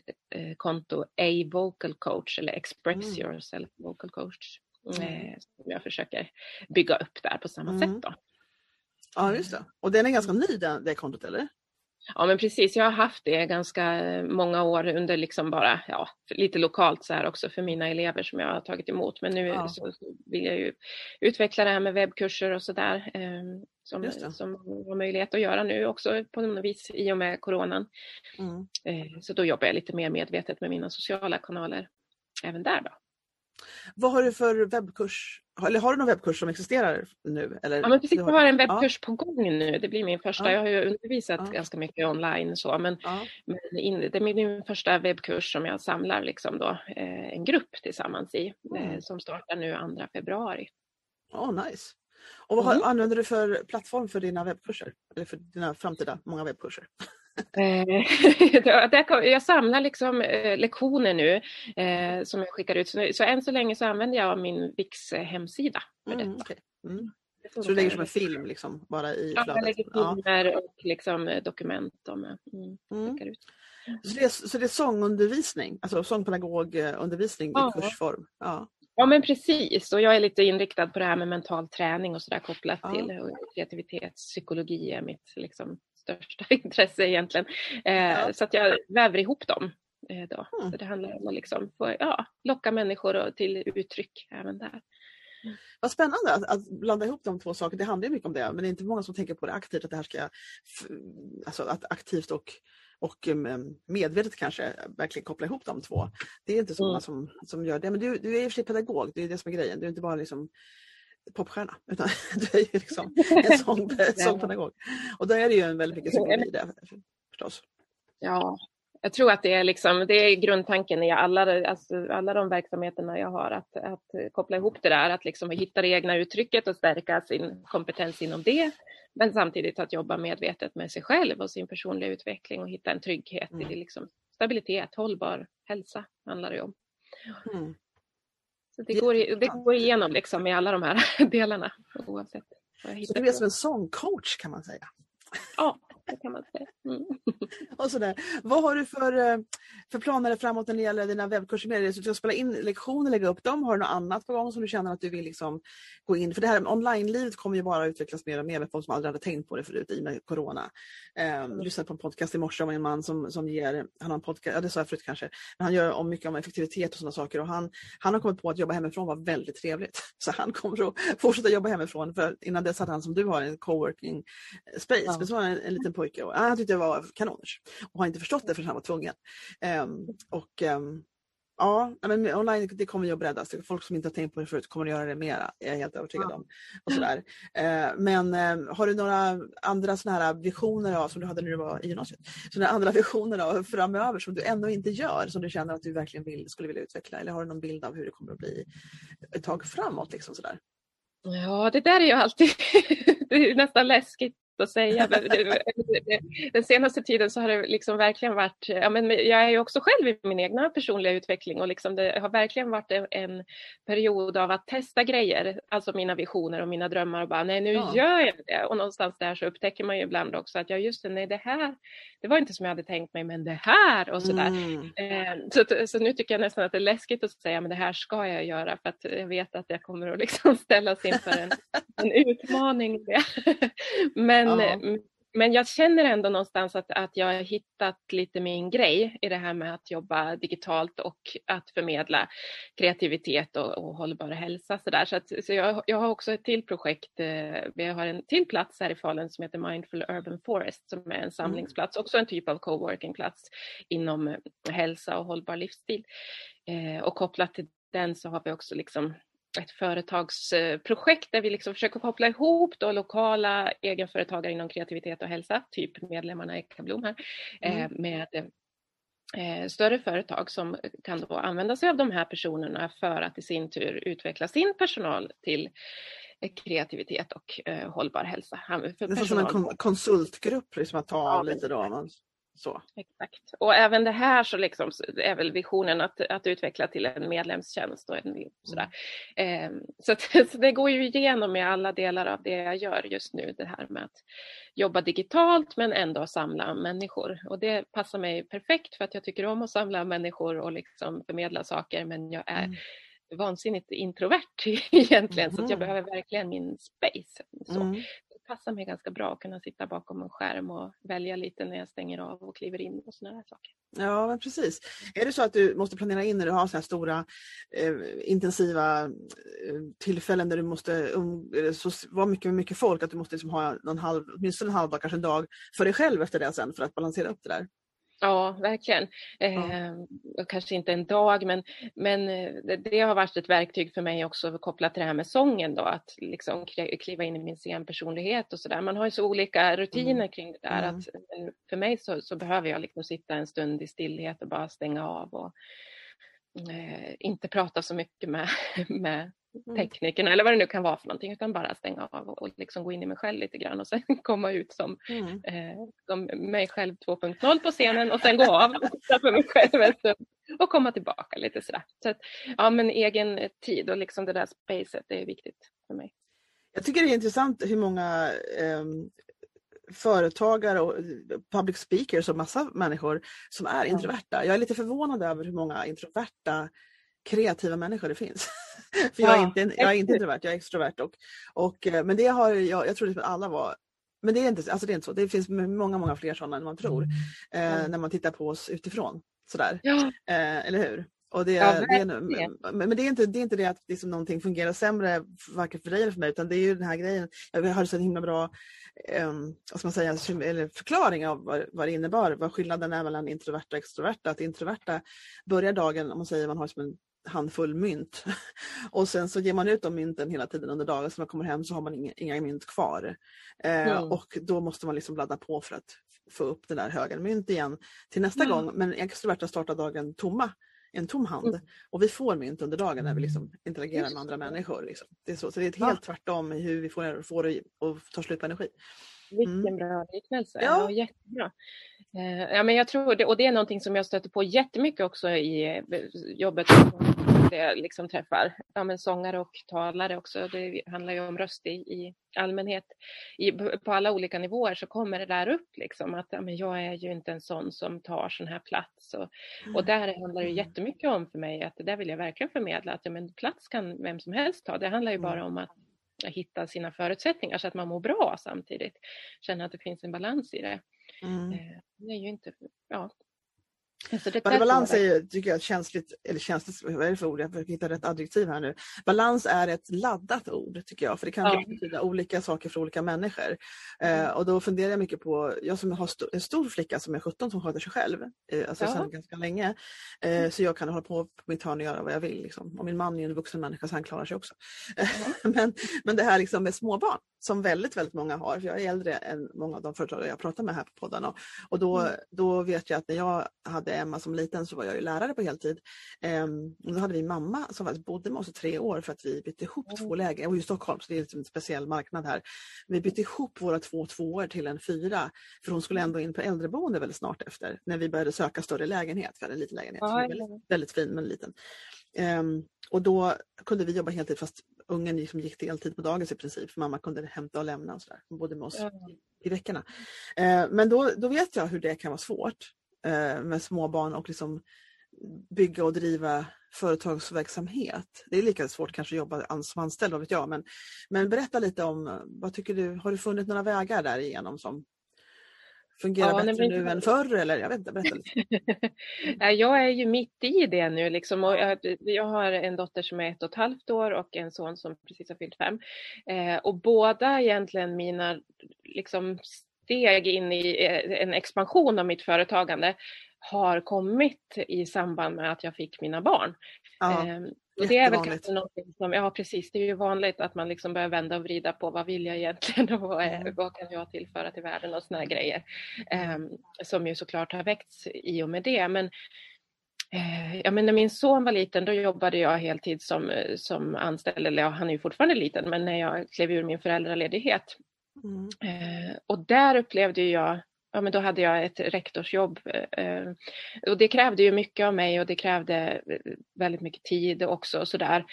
konto A Vocal Coach eller Express mm. Yourself Vocal Coach. Mm. Som jag försöker bygga upp där på samma sätt. Då. Ja, just det. Och den är ganska ny det, det kontot eller? Ja men precis, jag har haft det ganska många år under liksom bara, ja, lite lokalt så här också för mina elever som jag har tagit emot. Men nu ja. så vill jag ju utveckla det här med webbkurser och sådär. Eh, som, som har möjlighet att göra nu också på något vis i och med coronan. Mm. Eh, så då jobbar jag lite mer medvetet med mina sociala kanaler även där då. Vad har du för webbkurs? Eller har du någon webbkurs som existerar nu? Eller? Ja, men precis, jag har en webbkurs ja. på gång nu. Det blir min första. Ja. Jag har ju undervisat ja. ganska mycket online så, men, men in, det är min första webbkurs som jag samlar liksom då, eh, en grupp tillsammans i mm. eh, som startar nu 2 februari. Oh, nice. Och vad mm. använder du för plattform för dina webbkurser? Eller för dina framtida många webbkurser? Eh, jag samlar liksom eh, lektioner nu eh, som jag skickar ut. Så, än så länge så använder jag min VIX hemsida för mm, detta. Okay. Mm. Så du lägger som en film liksom, bara i flödet? Ja, jag lägger filmer ja. och liksom dokument. Om mm, mm. ut. Så, det är, så det är sångundervisning, alltså sångpedagogundervisning ja. i kursform? Ja. Ja men precis och jag är lite inriktad på det här med mental träning och sådär kopplat ja. till kreativitetspsykologi är mitt liksom, största intresse egentligen. Eh, ja. Så att jag väver ihop dem. Eh, då. Mm. Så det handlar om att liksom ja, locka människor till uttryck även där. Vad spännande att, att, blanda ihop de två sakerna. Det handlar ju mycket om det, men det är inte många som tänker på det aktivt, att det här ska, alltså att aktivt och, och mm, medvetet kanske verkligen koppla ihop de två. Det är inte så många mm. som, som gör det. Men du, du är i och för sig pedagog, det är det som är grejen. Du är inte bara liksom popstjärna, utan du är ju liksom en sång, sångpedagog. Och då är det ju en väldigt mycket psykologi där förstås. Ja, jag tror att det är, liksom, det är grundtanken i alla, alltså alla de verksamheterna jag har, att, att koppla ihop det där, att liksom hitta det egna uttrycket och stärka sin kompetens inom det, men samtidigt att jobba medvetet med sig själv och sin personliga utveckling och hitta en trygghet mm. i liksom stabilitet, hållbar hälsa handlar det om. Mm. Så det, går, det går igenom liksom i alla de här delarna oavsett. Så du är som en sångcoach kan man säga? Ja, kan man säga. Mm. och sådär. Vad har du för, eh, för planer framåt när det gäller dina webbkurser? Med dig? Så du ska spela in lektioner, lägga upp dem? Har du något annat på gång som du känner att du vill liksom gå in? För det här online-livet kommer ju bara utvecklas mer och mer med folk som aldrig hade tänkt på det förut i och med Corona. Eh, lyssnade på en podcast i morse om en man som, som ger, han har en podcast, ja det sa jag förut kanske, men han gör om mycket om effektivitet och sådana saker och han, han har kommit på att jobba hemifrån var väldigt trevligt. Så han kommer att fortsätta jobba hemifrån för innan dess hade han som du har en coworking space, ja. men så han en, en liten pojke och han tyckte det var kanoners och har inte förstått det förrän han var tvungen. Um, och um, Ja, men online det kommer ju att breddas. Folk som inte har tänkt på det förut kommer att göra det mera. Jag är helt övertygad om. Och sådär. Eh, men har du några andra såna här visioner av, som du hade när du var i gymnasiet? Såna andra visioner av framöver som du ännu inte gör, som du känner att du verkligen vill, skulle vilja utveckla? Eller har du någon bild av hur det kommer att bli ett tag framåt? Liksom sådär? Ja, det där är ju alltid det är nästan läskigt att säga. Den senaste tiden så har det liksom verkligen varit, ja, men jag är ju också själv i min egna personliga utveckling och liksom det har verkligen varit en, period av att testa grejer, alltså mina visioner och mina drömmar och bara nej nu ja. gör jag det. Och någonstans där så upptäcker man ju ibland också att ja just det, nej det här, det var inte som jag hade tänkt mig men det här och sådär. Mm. Eh, så, så nu tycker jag nästan att det är läskigt att säga men det här ska jag göra för att jag vet att jag kommer att liksom ställas inför en, en utmaning. men men, ja. men jag känner ändå någonstans att, att jag har hittat lite min grej i det här med att jobba digitalt och att förmedla kreativitet och, och hållbar hälsa. Så, där. så, att, så jag, jag har också ett till projekt, eh, vi har en till plats här i Falun som heter Mindful Urban Forest som är en mm. samlingsplats, också en typ av coworkingplats inom hälsa och hållbar livsstil. Eh, och kopplat till den så har vi också liksom ett företagsprojekt där vi liksom försöker koppla ihop då lokala egenföretagare inom kreativitet och hälsa, typ medlemmarna i Kablom här, eh, mm. med eh, större företag som kan då använda sig av de här personerna för att i sin tur utveckla sin personal till kreativitet och hållbar hälsa. För det är som en konsultgrupp, liksom att ta ja, lite då. Så. Exakt. Och även det här så liksom är väl visionen att, att utveckla till en medlemstjänst. Och en, sådär. Mm. Eh, så, att, så det går ju igenom i alla delar av det jag gör just nu, det här med att jobba digitalt men ändå samla människor. Och det passar mig perfekt för att jag tycker om att samla människor och liksom förmedla saker men jag är mm vansinnigt introvert egentligen mm. så jag behöver verkligen min space. Så. Mm passar mig ganska bra att kunna sitta bakom en skärm och välja lite när jag stänger av och kliver in och sådana saker. Ja, men precis. Är det så att du måste planera in när du har så här stora eh, intensiva eh, tillfällen där du måste um, så, vara mycket med mycket folk, att du måste liksom ha någon halv, åtminstone en halv dag, kanske en dag för dig själv efter det sen för att balansera upp det där? Ja, verkligen. Ja. Eh, kanske inte en dag, men, men eh, det, har varit ett verktyg för mig också kopplat till det här med sången då, att liksom kliva in i min scenpersonlighet och sådär. Man har ju så olika rutiner mm. kring det där mm. att eh, för mig så, så, behöver jag liksom sitta en stund i stillhet och bara stänga av och eh, inte prata så mycket med, med. Teknikerna eller vad det nu kan vara för någonting utan bara stänga av och liksom gå in i mig själv lite grann och sen komma ut som, mm. eh, som mig själv 2.0 på scenen och sen gå av för mig själv och komma tillbaka lite sådär. Så att, ja men egen tid och liksom det där spacet det är viktigt för mig. Jag tycker det är intressant hur många eh, företagare och public speakers och massa människor som är introverta. Jag är lite förvånad över hur många introverta kreativa människor det finns. För jag, är inte, jag är inte introvert, jag är extrovert. Och, och, eh, men det har jag, jag trodde att alla var men det är, inte, alltså det är inte så. Det finns många, många fler sådana än man tror. Eh, mm. När man tittar på oss utifrån. Sådär. Ja. Eh, eller hur? Och det, ja, det är, men det är, inte, det är inte det att liksom någonting fungerar sämre varken för dig eller för mig utan det är ju den här grejen. Jag har så himla bra um, vad man säga, eller förklaring av vad, vad det innebar, vad skillnaden är mellan introverta och extroverta. Att introverta börjar dagen, om man säger man har som en handfull mynt och sen så ger man ut de mynten hela tiden under dagen så när man kommer hem så har man inga, inga mynt kvar. Eh, mm. Och då måste man liksom ladda på för att få upp den där högen mynt igen till nästa mm. gång. Men extroverta startar dagen tomma en tom hand. Mm. Och vi får mynt under dagen när vi liksom interagerar med andra människor. Liksom. Det är så. så det är ett helt tvärtom i hur vi får, får och tar slut på energi. Vilken mm. bra liknelse. Ja. ja jättebra. Eh, ja, men jag tror det, och det är någonting som jag stöter på jättemycket också i eh, jobbet jag liksom träffar ja, men sångare och talare också. Det handlar ju om röst i, i allmänhet. I, på alla olika nivåer så kommer det där upp liksom att ja, men jag är ju inte en sån som tar sån här plats. Och, mm. och där handlar det jättemycket om för mig att det där vill jag verkligen förmedla att ja, men plats kan vem som helst ta. Det handlar ju bara mm. om att hitta sina förutsättningar så att man mår bra samtidigt. Känna att det finns en balans i det. Mm. Det är ju inte, ja, balans är ju, tycker jag, känsligt, eller känsligt, vad är det för ord? Jag försöker hitta rätt adjektiv här nu. Balans är ett laddat ord tycker jag, för det kan ja. betyda olika saker för olika människor. Mm. Eh, och då funderar jag mycket på, jag som har st en stor flicka som är 17 som sköter sig själv, eh, alltså ja. sedan ganska länge, eh, mm. så jag kan hålla på på mitt hörn och göra vad jag vill. Liksom. Och min man är en vuxen människa så han klarar sig också. Mm. men, men det här liksom med småbarn, som väldigt, väldigt många har, för jag är äldre än många av de företagare jag pratar med här på poddarna. Och då, mm. då vet jag att när jag hade Emma som liten så var jag ju lärare på heltid. Ehm, och då hade vi mamma som faktiskt bodde med oss i tre år för att vi bytte ihop mm. två lägenheter. Och i Stockholm, så det är liksom en speciell marknad här. Vi bytte ihop våra två tvåor till en fyra. För hon skulle ändå in på äldreboende väldigt snart efter. När vi började söka större lägenhet. Vi hade en liten lägenhet. Ja, väldigt, väldigt, fin men liten. Um, och då kunde vi jobba heltid fast ungen liksom gick deltid på dagis i princip. För mamma kunde hämta och lämna och sådär. Hon bodde med oss i, i veckorna. Uh, men då, då vet jag hur det kan vara svårt med småbarn och liksom bygga och driva företagsverksamhet. Det är lika svårt kanske att jobba som anställd, vad vet jag. Men, men berätta lite om, vad tycker du, har du funnit några vägar därigenom som fungerar ja, bättre nu än förr? Eller jag vet inte, berätta lite. jag är ju mitt i det nu liksom, och jag, jag, har en dotter som är ett och ett halvt år och en son som precis har fyllt fem. Eh, och båda egentligen mina liksom, steg in i eh, en expansion av mitt företagande har kommit i samband med att jag fick mina barn. Ja. Eh, det är väl kanske någonting som, ja precis, det är ju vanligt att man liksom börjar vända och vrida på vad vill jag egentligen och vad, är, mm. vad kan jag tillföra till världen och såna grejer. Eh, som ju såklart har väckts i och med det. Men, eh, ja, men när min son var liten då jobbade jag heltid som, som anställd, eller ja, han är ju fortfarande liten, men när jag klev ur min föräldraledighet. Mm. Eh, och där upplevde jag ja, men då hade jag ett rektorsjobb. Eh, och det krävde ju mycket av mig och det krävde väldigt mycket tid också. Sådär.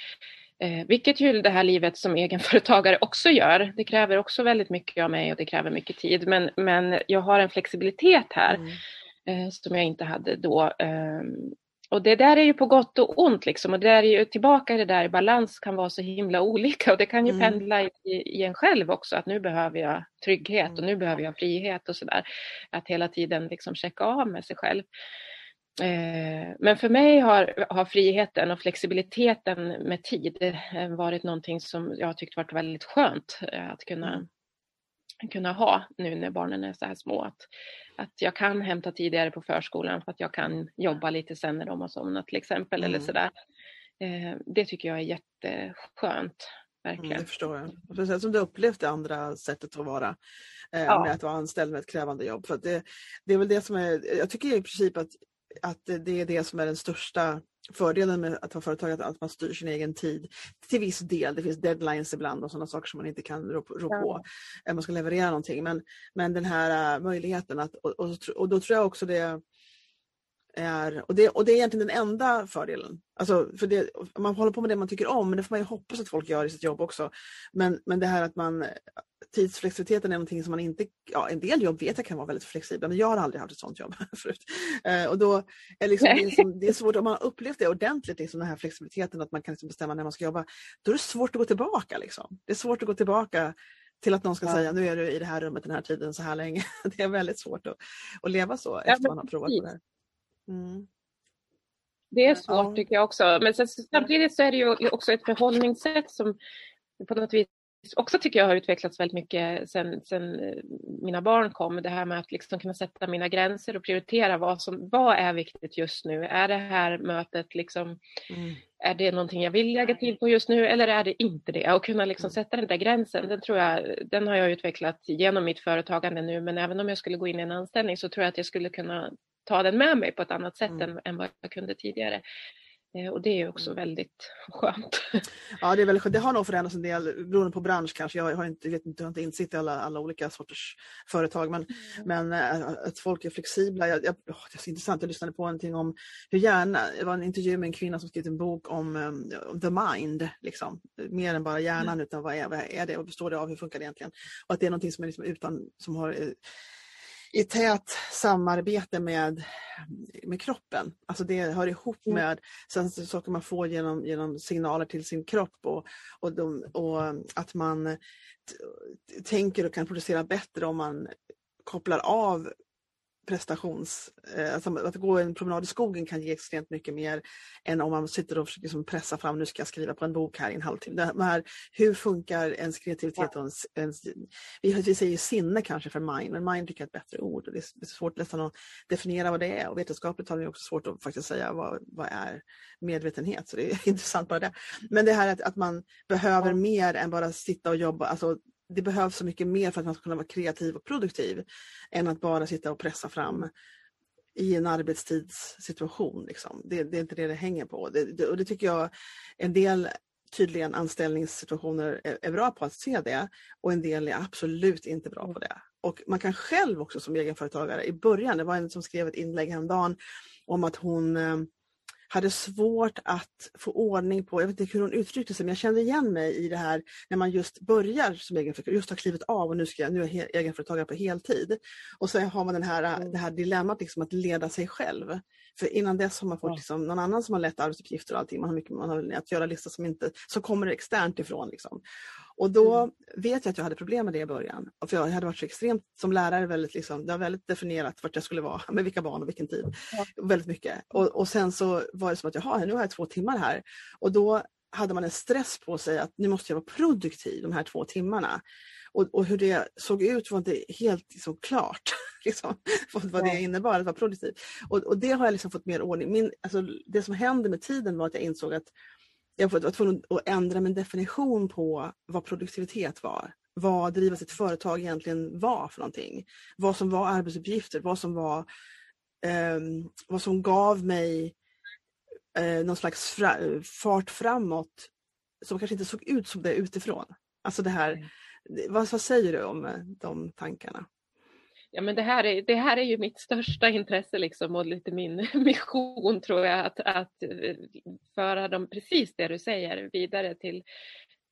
Eh, vilket ju det här livet som egenföretagare också gör. Det kräver också väldigt mycket av mig och det kräver mycket tid. Men, men jag har en flexibilitet här mm. eh, som jag inte hade då. Och det där är ju på gott och ont liksom och det är ju tillbaka i det där balans kan vara så himla olika och det kan ju mm. pendla i, i en själv också att nu behöver jag trygghet och nu behöver jag frihet och sådär. Att hela tiden liksom checka av med sig själv. Eh, men för mig har, har friheten och flexibiliteten med tid eh, varit någonting som jag har tyckt varit väldigt skönt eh, att kunna mm kunna ha nu när barnen är så här små. Att, att jag kan hämta tidigare på förskolan för att jag kan jobba lite sen när de har somnat till exempel. Mm. Eller sådär. Eh, det tycker jag är jätteskönt. Verkligen. Mm, det förstår jag. Precis som du upplevt det andra sättet att vara. Eh, ja. Med att vara anställd med ett krävande jobb. För det, det är väl det som är, jag tycker i princip att, att det är det som är den största fördelen med att vara företagare är att man styr sin egen tid till viss del. Det finns deadlines ibland och sådana saker som man inte kan rå, rå på. Ja. Man ska leverera någonting. Men, men den här uh, möjligheten att, och, och, och, då tror jag också det är, och det, och det är egentligen den enda fördelen. Alltså, för det, man håller på med det man tycker om, men det får man ju hoppas att folk gör i sitt jobb också. Men, men det här att man tidsflexibiliteten är någonting som man inte, ja en del jobb vet jag kan vara väldigt flexibla men jag har aldrig haft ett sånt jobb förut. Eh, och då är liksom, det, är som, det är svårt, om man har upplevt det ordentligt, liksom, den här flexibiliteten att man kan liksom bestämma när man ska jobba, då är det svårt att gå tillbaka. Liksom. Det är svårt att gå tillbaka till att någon ska Ja. säga nu är du i det här rummet den här tiden så här länge. Det är väldigt svårt att, att leva så efter men man har provat på det här. Mm. Det är svårt Ja. tycker jag också. Men sen, samtidigt så är det ju också ett förhållningssätt som på något vis också tycker jag har utvecklats väldigt mycket sen, sen eh, mina barn kom. Det här med att liksom kunna sätta mina gränser och prioritera vad som vad är viktigt just nu. Är det här mötet liksom Mm. är det någonting jag vill lägga tid på just nu eller är det inte det? Och kunna liksom Mm. sätta den där gränsen, den tror jag, den har jag utvecklat genom mitt företagande nu. Men även om jag skulle gå in i en anställning så tror jag att jag skulle kunna ta den med mig på ett annat sätt Mm. än, än vad jag kunde tidigare. Eh, Och det är också Mm. väldigt skönt. Ja, det, är väldigt, skönt. det har nog förändrats en del beroende på bransch kanske. Jag har inte, vet inte, jag har inte insikt i alla, alla olika sorters företag men, men äh, att folk är flexibla. Jag, jag, åh, det är så intressant, jag lyssnade på någonting om hur hjärna, det var en intervju med en kvinna som skrivit en bok om um, the mind, liksom. mer än bara hjärnan utan vad är, vad är det och består det av, hur funkar det egentligen? Och att det är någonting som är liksom utan, som har eh, i tät samarbete med, med kroppen. Alltså det hör ihop Mm. med sen saker man får genom, genom signaler till sin kropp och, och, de, och att man t- tänker och kan producera bättre om man kopplar av prestations... Eh, alltså att gå en promenad i skogen kan ge extremt mycket mer än om man sitter och försöker liksom pressa fram, nu ska jag skriva på en bok här i en halvtimme. Det här, hur funkar ens kreativitet och ens, ens vi, vi säger sinne kanske för mind, men mind tycker jag är ett bättre ord. Och det är det är svårt nästan att definiera vad det är och vetenskapligt har vi också svårt att faktiskt säga vad, vad är medvetenhet. Så det är intressant bara det. Men det här att, att man behöver Ja. mer än bara sitta och jobba. Alltså, det behövs så mycket mer för att man ska kunna vara kreativ och produktiv än att bara sitta och pressa fram i en arbetstidssituation. Liksom. Det, det är inte det det hänger på. Det, det, och det tycker jag en del tydligen anställningssituationer är, är bra på att se det och en del är absolut inte bra på det. Och man kan själv också som egenföretagare i början, det var en som skrev ett inlägg häromdagen om att hon eh, hade svårt att få ordning på, jag vet inte hur hon uttryckte sig, men jag kände igen mig i det här när man just börjar som egenföretagare, just har klivit av och nu, ska jag, nu är jag egenföretagare på heltid. Och så har man den här, Mm. det här dilemmat liksom att leda sig själv. För innan dess har man fått Ja. liksom någon annan som har lätt arbetsuppgifter och allting, man har mycket man har att göra listor som inte, så kommer det externt ifrån. Liksom. Och då Mm. vet jag att jag hade problem med det i början. För jag hade varit så extremt, som lärare, väldigt, liksom, det var väldigt definierat vart jag skulle vara, med vilka barn och vilken tid. Ja. Väldigt mycket. Och, och sen så var det som att, jaha, nu har jag två timmar här. Och då hade man en stress på sig att nu måste jag vara produktiv de här två timmarna. Och, och hur det såg ut var inte helt liksom, klart. Liksom, vad det innebar att vara produktiv. Och, och det har jag liksom fått mer ordning. Min, alltså, det som hände med tiden var att jag insåg att jag var tvungen att ändra min definition på vad produktivitet var. Vad driva sitt företag egentligen var för någonting. Vad som var arbetsuppgifter, vad som var ehm, vad som gav mig eh, någon slags fra, fart framåt som kanske inte såg ut som det utifrån. Alltså det här, Mm. vad, vad säger du om eh, de tankarna? Ja, men det, här är, det här är ju mitt största intresse liksom, och lite min mission tror jag att, att eh, föra dem precis det du säger vidare till,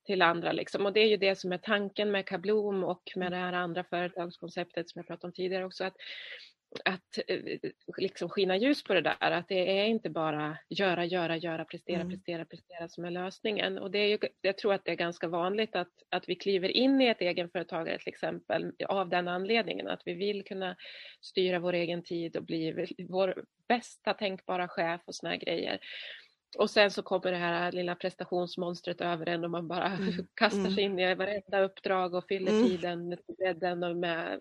till andra. Liksom. Och det är ju det som är tanken med Kablom och med det här andra företagskonceptet som jag pratade om tidigare också. Att, att eh, liksom skina ljus på det där, att det är inte bara göra, göra, göra, prestera, Mm. prestera, prestera som är lösningen. Och det är ju, jag tror att det är ganska vanligt att, att vi kliver in i ett egenföretagare till exempel av den anledningen att vi vill kunna styra vår egen tid och bli vår bästa tänkbara chef och såna här grejer. Och sen så kommer det här lilla prestationsmonstret över en och man bara Mm, kastar mm. sig in i varenda uppdrag och fyller Mm. tiden bredden och med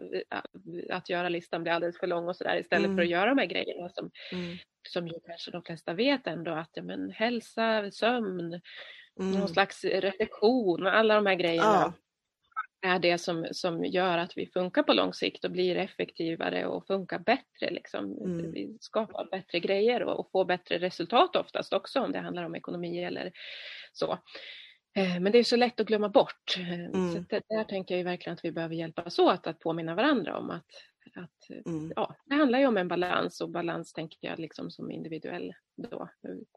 att göra listan blir alldeles för lång och sådär istället Mm. för att göra de här grejerna som, Mm. som ju kanske de flesta vet ändå att ja, men, hälsa, sömn, Mm. någon slags reflektion, alla de här grejerna Ja. Är det som, som gör att vi funkar på lång sikt och blir effektivare och funkar bättre. Liksom. Mm. Vi skapar bättre grejer och, och får bättre resultat oftast också om det handlar om ekonomi eller så. Eh, Men det är så lätt att glömma bort. Eh, Mm. Så det, där tänker jag verkligen att vi behöver hjälpas åt att påminna varandra om att, att Mm. ja, det handlar ju om en balans och balans tänker jag liksom som individuell då.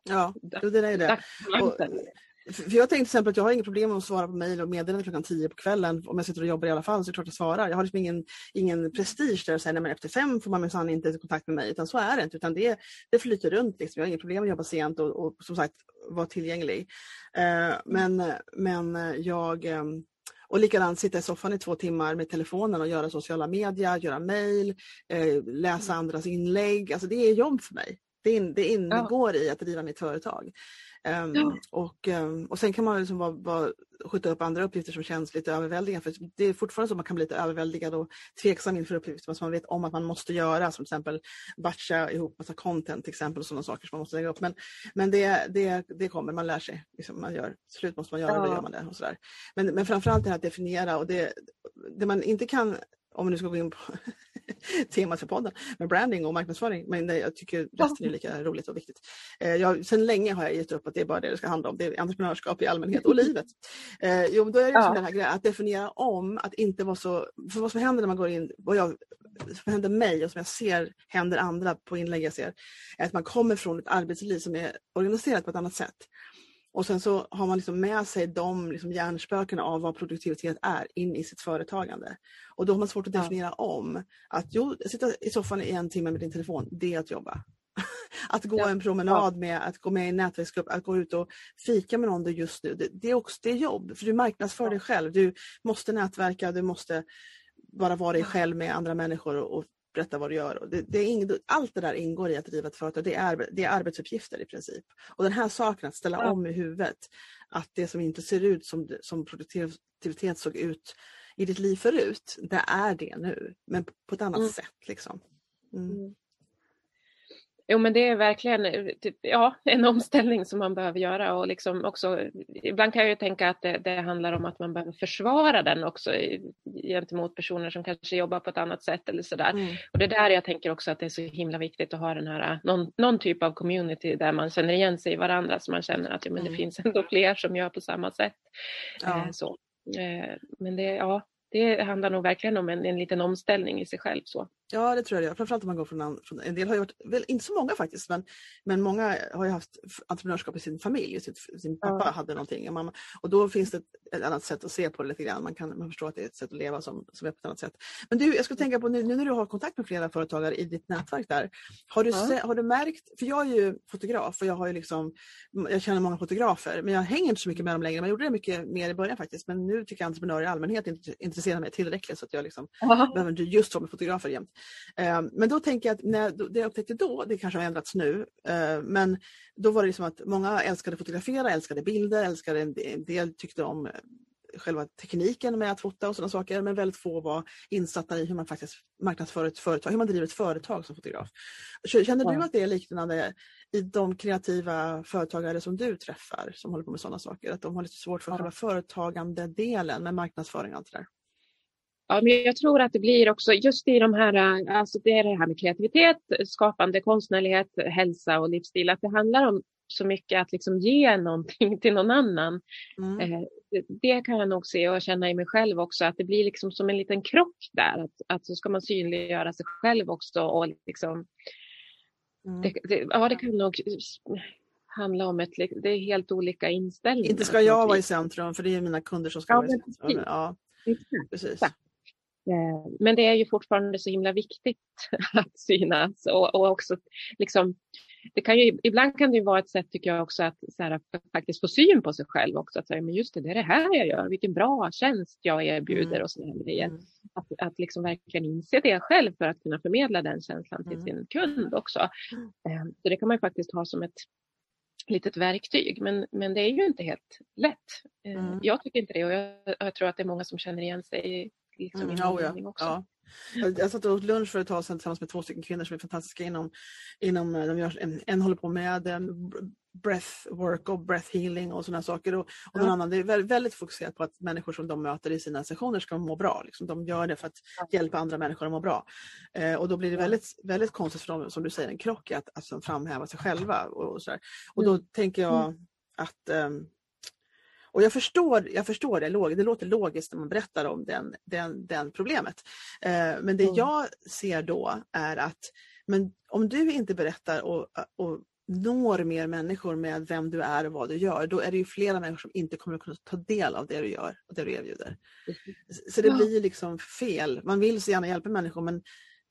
Ja, det är det. Dagsbalansen. För jag tänkte till exempel att jag har inget problem med att svara på mejl och meddelanden klockan 10 på kvällen. Om jag sitter och jobbar i alla fall så är det klart jag svarar. Jag har liksom ingen, ingen prestige där och säger att efter fem får man minsann inte ta kontakt med mig. Utan så är det inte. Utan det, det flyter runt. Liksom. Jag har inget problem med att jobba sent och, och som sagt vara tillgänglig. Eh, men, men jag... ehm, Och likadant sitta i soffan i två timmar med telefonen och göra sociala medier, göra mejl, eh, läsa andras inlägg. Alltså det är jobb för mig. Det, in, det ingår ja. i att driva mitt företag. Um, ja. och, um, och sen kan man liksom bara, bara skjuta upp andra uppgifter som känns lite överväldigande. För det är fortfarande så att man kan bli lite överväldigad och tveksam inför uppgifter som man vet om att man måste göra. Som till exempel batcha ihop massa content till exempel och sådana saker som man måste lägga upp. Men, men det, det, det kommer, man lär sig. Liksom man gör, slut måste man göra, ja. då gör man det. Och sådär. Men, men framförallt det här att definiera och det, det man inte kan om vi nu ska gå in på temat för podden med branding och marknadsföring. Men jag tycker resten är lika roligt och viktigt. Eh, jag, sen länge har jag gett upp att det är bara det det ska handla om. Det är entreprenörskap i allmänhet och livet. Eh, jo, då är det ja. den här grejen att definiera om, att inte vara så... För vad som händer när man går in, vad jag, som händer mig och som jag ser händer andra på inlägg jag ser, är att man kommer från ett arbetsliv som är organiserat på ett annat sätt. Och sen så har man liksom med sig de liksom hjärnspökena av vad produktivitet är in i sitt företagande. Och då har man svårt att definiera ja. om att jo, sitta i soffan i en timme med din telefon, det är att jobba. att gå ja. en promenad med, att gå med i en nätverksgrupp, att gå ut och fika med någon just nu, det, det är också det är jobb. För du marknadsför ja. dig själv, du måste nätverka, du måste bara vara dig själv med andra människor och, och berätta vad du gör. Det, det är ing, allt det där ingår i att driva ett företag. Det är, det är arbetsuppgifter i princip. Och den här saken att ställa ja. om i huvudet, att det som inte ser ut som, som produktivitet såg ut i ditt liv förut, det är det nu. Men på ett annat mm. sätt. Liksom. Mm. Jo men det är verkligen eh, typ, ja, en omställning som man behöver göra och liksom också ibland kan jag ju tänka att det, det, handlar om att man behöver försvara den också gentemot personer som kanske jobbar på ett annat sätt eller sådär. Mm. Och det är där jag tänker också att det är så himla viktigt att ha den här någon, någon typ av community där man känner igen sig i varandra så man känner att ja, men det mm. finns ändå fler som gör på samma sätt. Ja. Eh, så. Eh, men det, ja, det handlar nog verkligen om en, en liten omställning i sig själv. Så. Ja, det tror jag det gör. Framförallt om man går från, från en del har ju varit, väl inte så många faktiskt, men, men många har ju haft entreprenörskap i sin familj. Sin, sin pappa ja. hade någonting och, mamma, och då finns det ett, annat sätt att se på det lite grann. Man kan man förstår att det är ett sätt att leva som, som är på ett annat sätt. Men du, jag skulle tänka på nu, nu när du har kontakt med flera företagare i ditt nätverk där. Har du, ja. har du märkt, för jag är ju fotograf och jag har ju liksom, jag känner många fotografer, men jag hänger inte så mycket med dem längre. Men jag gjorde det mycket mer i början faktiskt. Men nu tycker jag entreprenörer i allmänhet inte intresserar mig tillräckligt så att jag liksom behöver inte just så med fotografer jämt. Um, men då tänker jag att när, det jag upptäckte då, det kanske har ändrats nu, eh, men då var det som att många älskade fotografera, älskade bilder, älskade en del tyckte om eh, själva tekniken med att fota och sådana saker, men väldigt få var insatta i hur man faktiskt marknadsför ett företag, hur man driver ett företag som fotograf. Känner du att det är liknande i de kreativa företagare som du träffar som håller på med sådana saker? Att de har lite svårt för själva företagande delen med marknadsföring och allt det där? Ja, men jag tror att det blir också just i de här, alltså det är det här med kreativitet, skapande, konstnärlighet, hälsa och livsstil, att det handlar om så mycket att liksom ge någonting till någon annan. Mm. Eh, det kan jag nog se och känna i mig själv också, att det blir liksom som en liten krock där. Att, att så ska man synliggöra sig själv också och liksom mm. det, det, ja, det kan nog handla om ett, det är helt olika inställningar. Inte ska jag vara i centrum för det är mina kunder som ska ja, vara i centrum. Ja, precis. Eh, men det är ju fortfarande så himla viktigt att synas och, och också liksom, det kan ju, ibland kan det vara ett sätt tycker jag också att, så här, faktiskt få syn på sig själv också. Att säga, men just det, det är det här jag gör, vilken bra tjänst jag erbjuder mm. och sådana grejer. Mm. Att, att liksom verkligen inse det själv för att kunna förmedla den känslan till mm. sin kund också. Eh, så det kan man ju faktiskt ha som ett litet verktyg, men, men det är ju inte helt lätt. Eh, mm. Jag tycker inte det och jag, jag tror att det är många som känner igen sig liksom mm, oh ja, också. Ja. Jag satt och åt lunch för ett tag sedan tillsammans med två stycken kvinnor som är fantastiska inom, inom eh, de gör, en, en håller på med um, breath work och breath healing och sådana saker. Och, och ja. annan, det är väldigt, väldigt, fokuserat på att människor som de möter i sina sessioner ska må bra. Liksom. De gör det för att hjälpa andra människor att må bra. Eh, och då blir det väldigt, väldigt konstigt för dem, som du säger, en krock att, att framhäva sig själva. Och, och, så där. och då mm. tänker jag mm. att um, och jag förstår, jag förstår det, det låter logiskt när man berättar om den, den, den problemet. Eh, men det mm. jag ser då är att men om du inte berättar och, och når mer människor med vem du är och vad du gör, då är det ju flera människor som inte kommer att kunna ta del av det du gör och det du erbjuder. Så det blir liksom fel. Man vill så gärna hjälpa människor men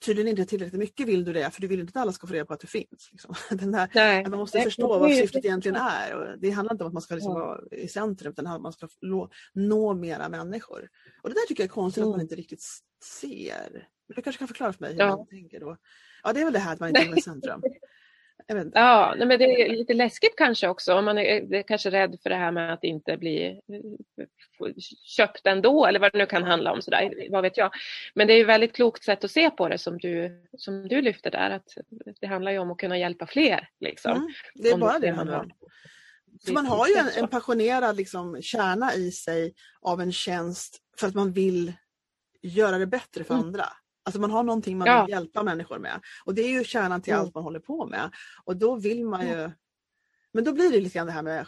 tydligen inte tillräckligt mycket vill du det för du vill inte att alla ska få reda på att du finns. Liksom. Den här, Nej. man måste förstå vad är syftet egentligen är. Och det handlar inte om att man ska liksom vara i centrum utan att man ska nå, mera människor. Och det där tycker jag är konstigt att man Mm. inte riktigt ser. Du kanske kan förklara för mig hur Ja. man tänker då? Ja det är väl det här att man inte vara i centrum. Ja, nej, men det är lite läskigt kanske också. Om man är, är kanske rädd för det här med att inte bli eh, köpt ändå eller vad det nu kan handla om. Sådär, vad vet jag. Men det är ju ett väldigt klokt sätt att se på det som du, som du lyfter där. Att det handlar ju om att kunna hjälpa fler. Liksom, Mm, det är bara det det man handlar om. man har ju en, en passionerad liksom, kärna i sig av en tjänst för att man vill göra det bättre för Mm. andra. Alltså man har någonting man Ja. vill hjälpa människor med. Och det är ju kärnan till Mm. allt man håller på med. Och då vill man ju... Men då blir det lite grann det här med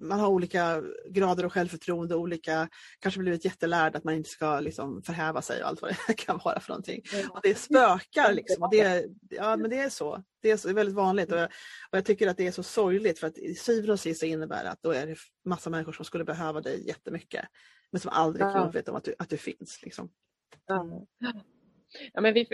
man har olika grader av självförtroende, olika, kanske blivit jättelärd att man inte ska liksom förhäva sig och allt vad det kan vara för någonting. Och det spökar liksom. Och det, ja, men det är så. Det är, så, det är väldigt vanligt och jag, och jag tycker att det är så sorgligt för att i syvende och sist så innebär det att då är det massa människor som skulle behöva dig jättemycket. Men som aldrig Ja. veta om att du, att du finns. Liksom. Ja. Ja, men vi,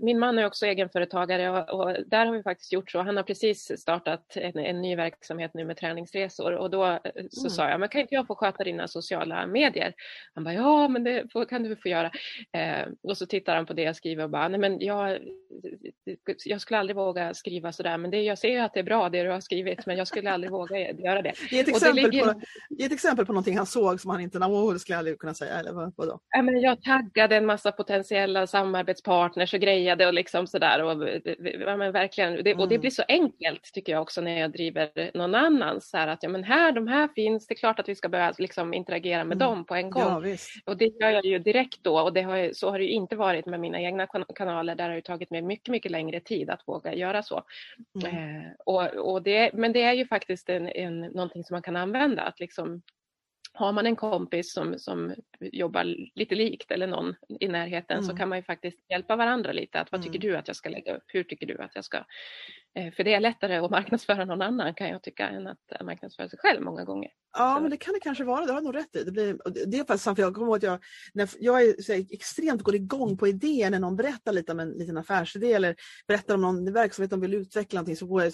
min man är också egenföretagare och, och där har vi faktiskt gjort så. Han har precis startat en, en ny verksamhet nu med träningsresor och då eh, så Mm. sa jag, men kan inte jag få sköta dina sociala medier? Han bara, ja men det får, kan du få göra. Eh, och så tittar han på det jag skriver och bara, nej men jag, jag skulle aldrig våga skriva sådär, men det, jag ser ju att det är bra det du har skrivit, men jag skulle aldrig våga göra det. Ge ett, exempel ligger- på, ge ett exempel på någonting han såg som han inte, åh det skulle jag aldrig kunna säga. Eller vad, vadå? Ja, men jag taggade en massa potentiella samarbetspartners och grejade och liksom sådär. Och, ja, men verkligen, det, och det Mm. blir så enkelt tycker jag också när jag driver någon annan. Så här att ja, men här, de här finns, det är klart att vi ska börja liksom, interagera med Mm. dem på en gång. Ja. Och det gör jag ju direkt då och det har, ju- så har det ju inte varit med mina egna kan- kanaler. Där har det tagit mig mycket, mycket längre tid att våga göra så. Mm. Eh, och, och det, men det är ju faktiskt en, en, någonting som man kan använda. Att liksom, har man en kompis som, som jobbar lite likt eller någon i närheten så Mm. kan man ju faktiskt hjälpa varandra lite. Att, vad tycker Mm. du att jag ska lägga upp? Hur tycker du att jag ska? Eh, för det är lättare att marknadsföra någon annan kan jag tycka än att marknadsföra sig själv många gånger. Ja, Så- men det kan det kanske vara. Det har du nog rätt i. Det, blir, det är faktiskt sant, för jag kommer ihåg att jag, när jag är så här, extremt går igång på idéer när någon berättar lite om en liten affärsidé eller berättar om någon verksamhet de vill utveckla någonting så går jag,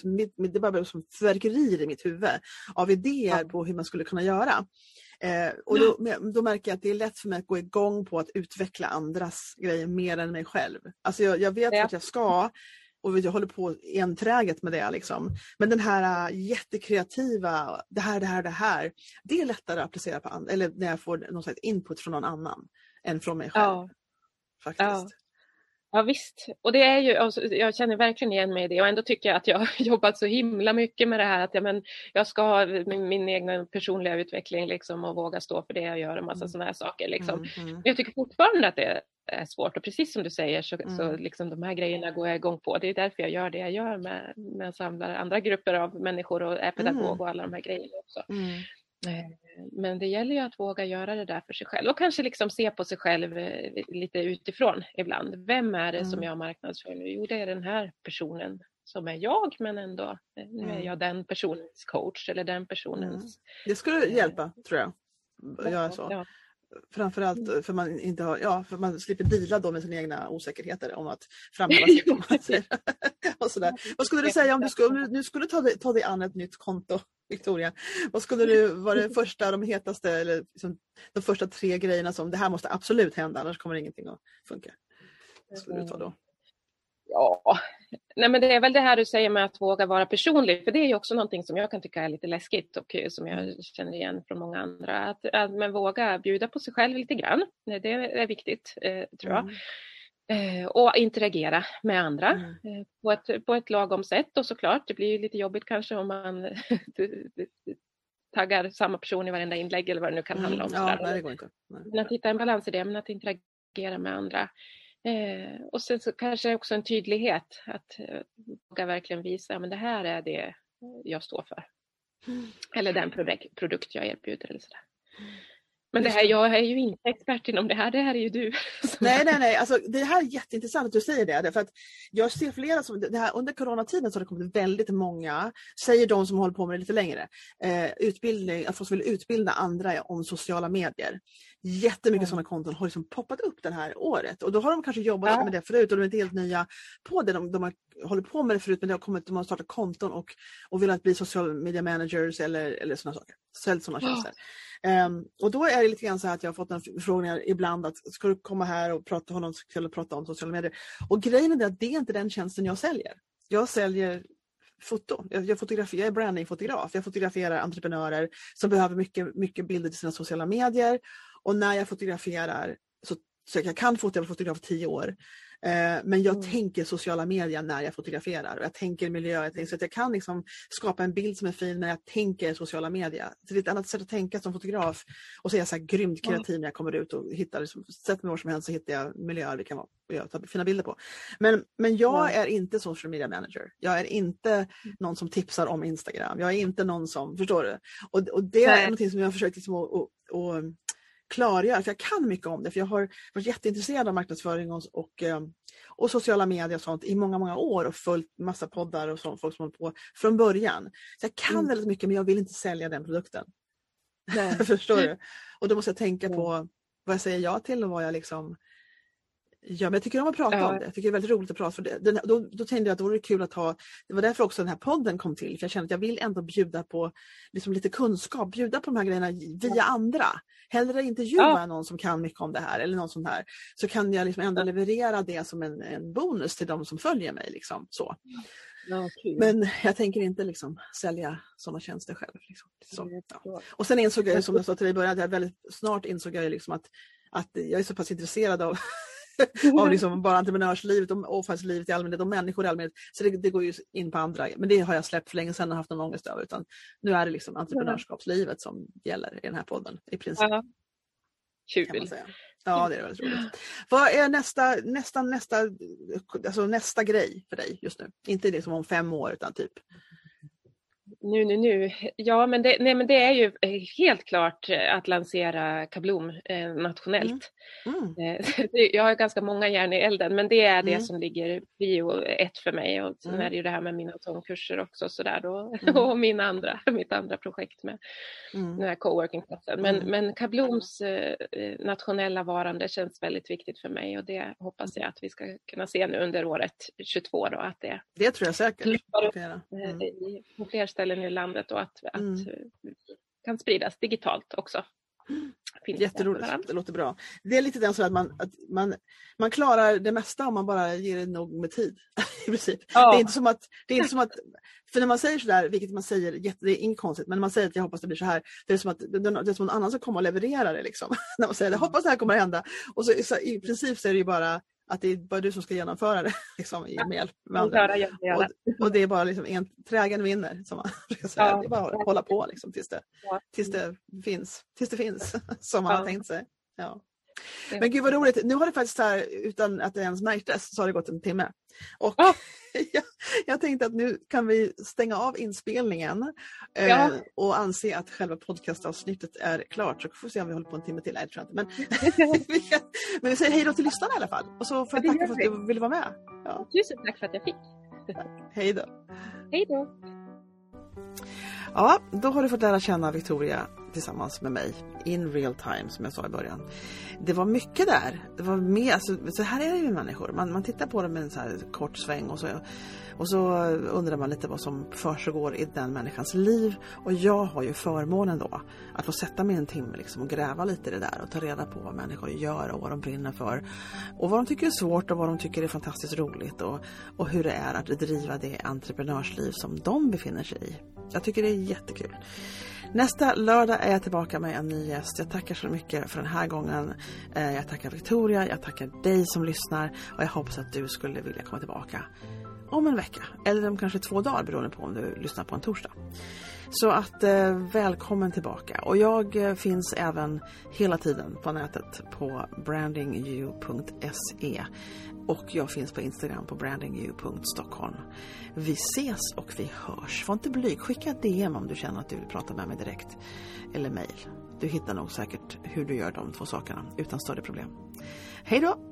det bara blir som fyrverkerier i mitt huvud av idéer Ja. på hur man skulle kunna göra. Eh, och då, då märker jag att det är lätt för mig att gå igång på att utveckla andras grejer mer än mig själv. Alltså jag, jag vet Ja. att jag ska och jag håller på enträget med det. Liksom. Men den här äh, jättekreativa, det här, det här, det här. Det är lättare att applicera på andra, eller när jag får någon slags input från någon annan än från mig själv. Ja. Faktiskt. Ja. Ja visst, och det är ju, alltså, jag känner verkligen igen mig i det och ändå tycker jag att jag har jobbat så himla mycket med det här att ja, men, jag ska ha min, min egna personliga utveckling liksom, och våga stå för det jag gör och massa Mm. sådana här saker. Liksom. Mm, mm. Men Jag tycker fortfarande att det är svårt och precis som du säger så, Mm. så liksom, de här grejerna går jag igång på. Det är därför jag gör det jag gör med, med samlar andra grupper av människor och är pedagog Mm. och alla de här grejerna också. Mm. Eh, Men det gäller ju att våga göra det där för sig själv och kanske liksom se på sig själv eh, lite utifrån ibland. Vem är det som Mm. jag marknadsför nu? Jo, det är den här personen som är jag, men ändå eh, nu är Mm. jag den personens coach eller den personens... Det skulle hjälpa tror jag. Att göra så. Ja, Framförallt Mm. för man inte har, ja, för man slipper deala då med sina egna osäkerheter om att framhäva sig. som och sådär. Vad skulle du säga om du skulle, nu skulle ta dig, ta dig an ett nytt konto, Victoria? Vad skulle du, var det första, de hetaste, eller liksom, de första tre grejerna som det här måste absolut hända annars kommer ingenting att funka? Vad skulle du ta då? Ja, nej men det är väl det här du säger med att våga vara personlig, för det är ju också någonting som jag kan tycka är lite läskigt och eh, som jag känner igen från många andra. Att, att men våga bjuda på sig själv lite grann, det är viktigt eh, tror jag. Mm. Eh, och interagera med andra Mm. eh, på, ett, på ett lagom sätt och såklart, det blir ju lite jobbigt kanske om man taggar samma person i varenda inlägg eller vad det nu kan handla om. Mm. Ja, det går inte. Nej. Men att hitta en balans i det, men att interagera med andra. Eh, och sen så kanske också en tydlighet, att eh, våga verkligen visa men det här är det jag står för. Mm. Eller den produkt, produkt jag erbjuder. Eller sådär. Men det här, jag är ju inte expert inom det här, det här är ju du. Nej, nej, nej, alltså, det här är jätteintressant att du säger det. För att jag ser flera som, det här, under coronatiden så har det kommit väldigt många, säger de som håller på med det lite längre, eh, utbildning, att folk vill utbilda andra om sociala medier. Jättemycket mm. sådana konton har liksom poppat upp det här året och då har de kanske jobbat ja. med det förut och de är inte helt nya på det. De, de har hållit på med det förut men det har kommit, de har startat konton och, och velat bli social media managers eller, eller sådana saker. Sälj sådana tjänster. Um, och då är det lite grann så att jag har fått en förfrågningar ibland att ska du komma här och prata, honom, eller prata om sociala medier? Och grejen är att det är inte den tjänsten jag säljer. Jag säljer foto. Jag, jag, fotograferar, jag är brandingfotograf. Jag fotograferar entreprenörer som behöver mycket, mycket bilder till sina sociala medier. Och när jag fotograferar så, så jag kan fota, jag har fotograferat tio år. Eh, men jag mm. tänker sociala medier när jag fotograferar och jag tänker miljö. Jag tänker, så att jag kan liksom skapa en bild som är fin när jag tänker sociala medier. Så det är ett annat sätt att tänka som fotograf. Och så är jag så här grymt kreativ när jag kommer ut och hittar, liksom, sätter mig var som helst så hittar jag miljöer vi kan vara, och ta fina bilder på. Men, men jag är inte social media manager. Jag är inte mm. någon som tipsar om Instagram. Jag är inte någon som, förstår du? Och, och det är något som jag har försökt liksom att, att, att klargöra, för jag kan mycket om det, för jag har varit jätteintresserad av marknadsföring och, och, eh, och sociala medier och sånt i många, många år och följt massa poddar och sånt, folk som håller på från början. Så jag kan mm. väldigt mycket men jag vill inte sälja den produkten. Förstår du? Och då måste jag tänka på vad jag säger ja till och vad jag liksom Ja, men jag tycker om att prata ja. om det. Jag tycker det är väldigt roligt att prata. För det. Den, då, då tänkte jag att det vore kul att ha, det var därför också den här podden kom till. För jag kände att jag vill ändå bjuda på liksom lite kunskap, bjuda på de här grejerna via andra. Hellre intervjua ja. någon som kan mycket om det här eller någon sån här. Så kan jag liksom ändå leverera det som en, en bonus till de som följer mig. Liksom, så. Ja, men jag tänker inte liksom sälja sådana tjänster själv. Liksom. Så, ja. Och sen insåg jag, som jag sa till dig i början, att jag väldigt snart insåg jag liksom att, att jag är så pass intresserad av av liksom bara entreprenörslivet och avfallslivet i allmänhet och människor i allmänhet. Så det, det, går ju in på andra, men det har jag släppt för länge sedan och haft någon ångest över. Utan nu är det liksom entreprenörskapslivet som gäller i den här podden i princip. Ja. Kul. Ja, det är väldigt roligt. Vad är nästa, nästa, nästa, alltså nästa grej för dig just nu? Inte det som om fem år utan typ nu, nu, nu. Ja, men det, nej, men det är ju eh, helt klart eh, att lansera Kablom eh, nationellt. Mm. Mm. Jag har ganska många järn i elden, men det är det mm. som ligger bio ett för mig. Och sen mm. är det ju det här med mina sångkurser också så där då. Mm. och min andra, mitt andra projekt med mm. den här coworking-platsen. Men, men Kabloms eh, nationella varande känns väldigt viktigt för mig och det hoppas jag att vi ska kunna se nu under året 22 då att det Det tror jag säkert. Upp, på fler ställen ställen i landet och att, mm. att kan spridas digitalt också. Finns Jätteroligt, det, låter bra. Det är lite den så att man, att man, man klarar det mesta om man bara ger det nog med tid. i princip. Ja. Det, är inte som att, det är inte som att, för när man säger sådär, vilket man säger, det är inget konstigt, men när man säger att jag hoppas det blir så här, det är som att det, är som någon annan som kommer och levererar det. Liksom. när man säger jag hoppas det här kommer att hända. Och så, så i princip så är det ju bara att det är bara du som ska genomföra det liksom, med hjälp med andra. Och, och, det är bara liksom en, trägen vinner. Som man säga. Ja. Det är bara att hålla på liksom, tills, det, tills, det finns, tills det finns som man ja. har tänkt sig. Ja. Men gud vad roligt, nu har det faktiskt här, utan att det ens märktes, så har det gått en timme. Och oh. jag, jag, tänkte att nu kan vi stänga av inspelningen eh, ja. och anse att själva podcastavsnittet är klart. Så får vi se om vi håller på en timme till. Nej, det tror jag inte. Men, men vi säger hej då till lyssnarna i alla fall. Och så får jag tacka för att du ville vara med. Ja. Tusen tack för att jag fick. Hej då. Hej då. Ja, då har du fått lära känna Victoria tillsammans med mig in real time som jag sa i början. Det var mycket där. Det var mer, alltså, så här är det ju med människor. Man, man tittar på dem med en så kort sväng och så, och så undrar man lite vad som försiggår i den människans liv. Och jag har ju förmånen då att få sätta mig en timme liksom och gräva lite i det där och ta reda på vad människor gör och vad de brinner för. Och vad de tycker är svårt och vad de tycker är fantastiskt roligt och, och hur det är att driva det entreprenörsliv som de befinner sig i. Jag tycker det är jättekul. Nästa lördag är jag tillbaka med en ny gäst. Jag tackar så mycket för den här gången. Eh, jag tackar Victoria, jag tackar dig som lyssnar och jag hoppas att du skulle vilja komma tillbaka om en vecka eller om kanske två dagar beroende på om du lyssnar på en torsdag. Så att eh, välkommen tillbaka och jag eh, finns även hela tiden på nätet på brandingyou.se och jag finns på Instagram på brandingyou.stockholm. Vi ses och vi hörs. Var inte blyg, skicka ett DM om du känner att du vill prata med mig direkt eller mejl. Du hittar nog säkert hur du gör de två sakerna utan större problem. Hej då!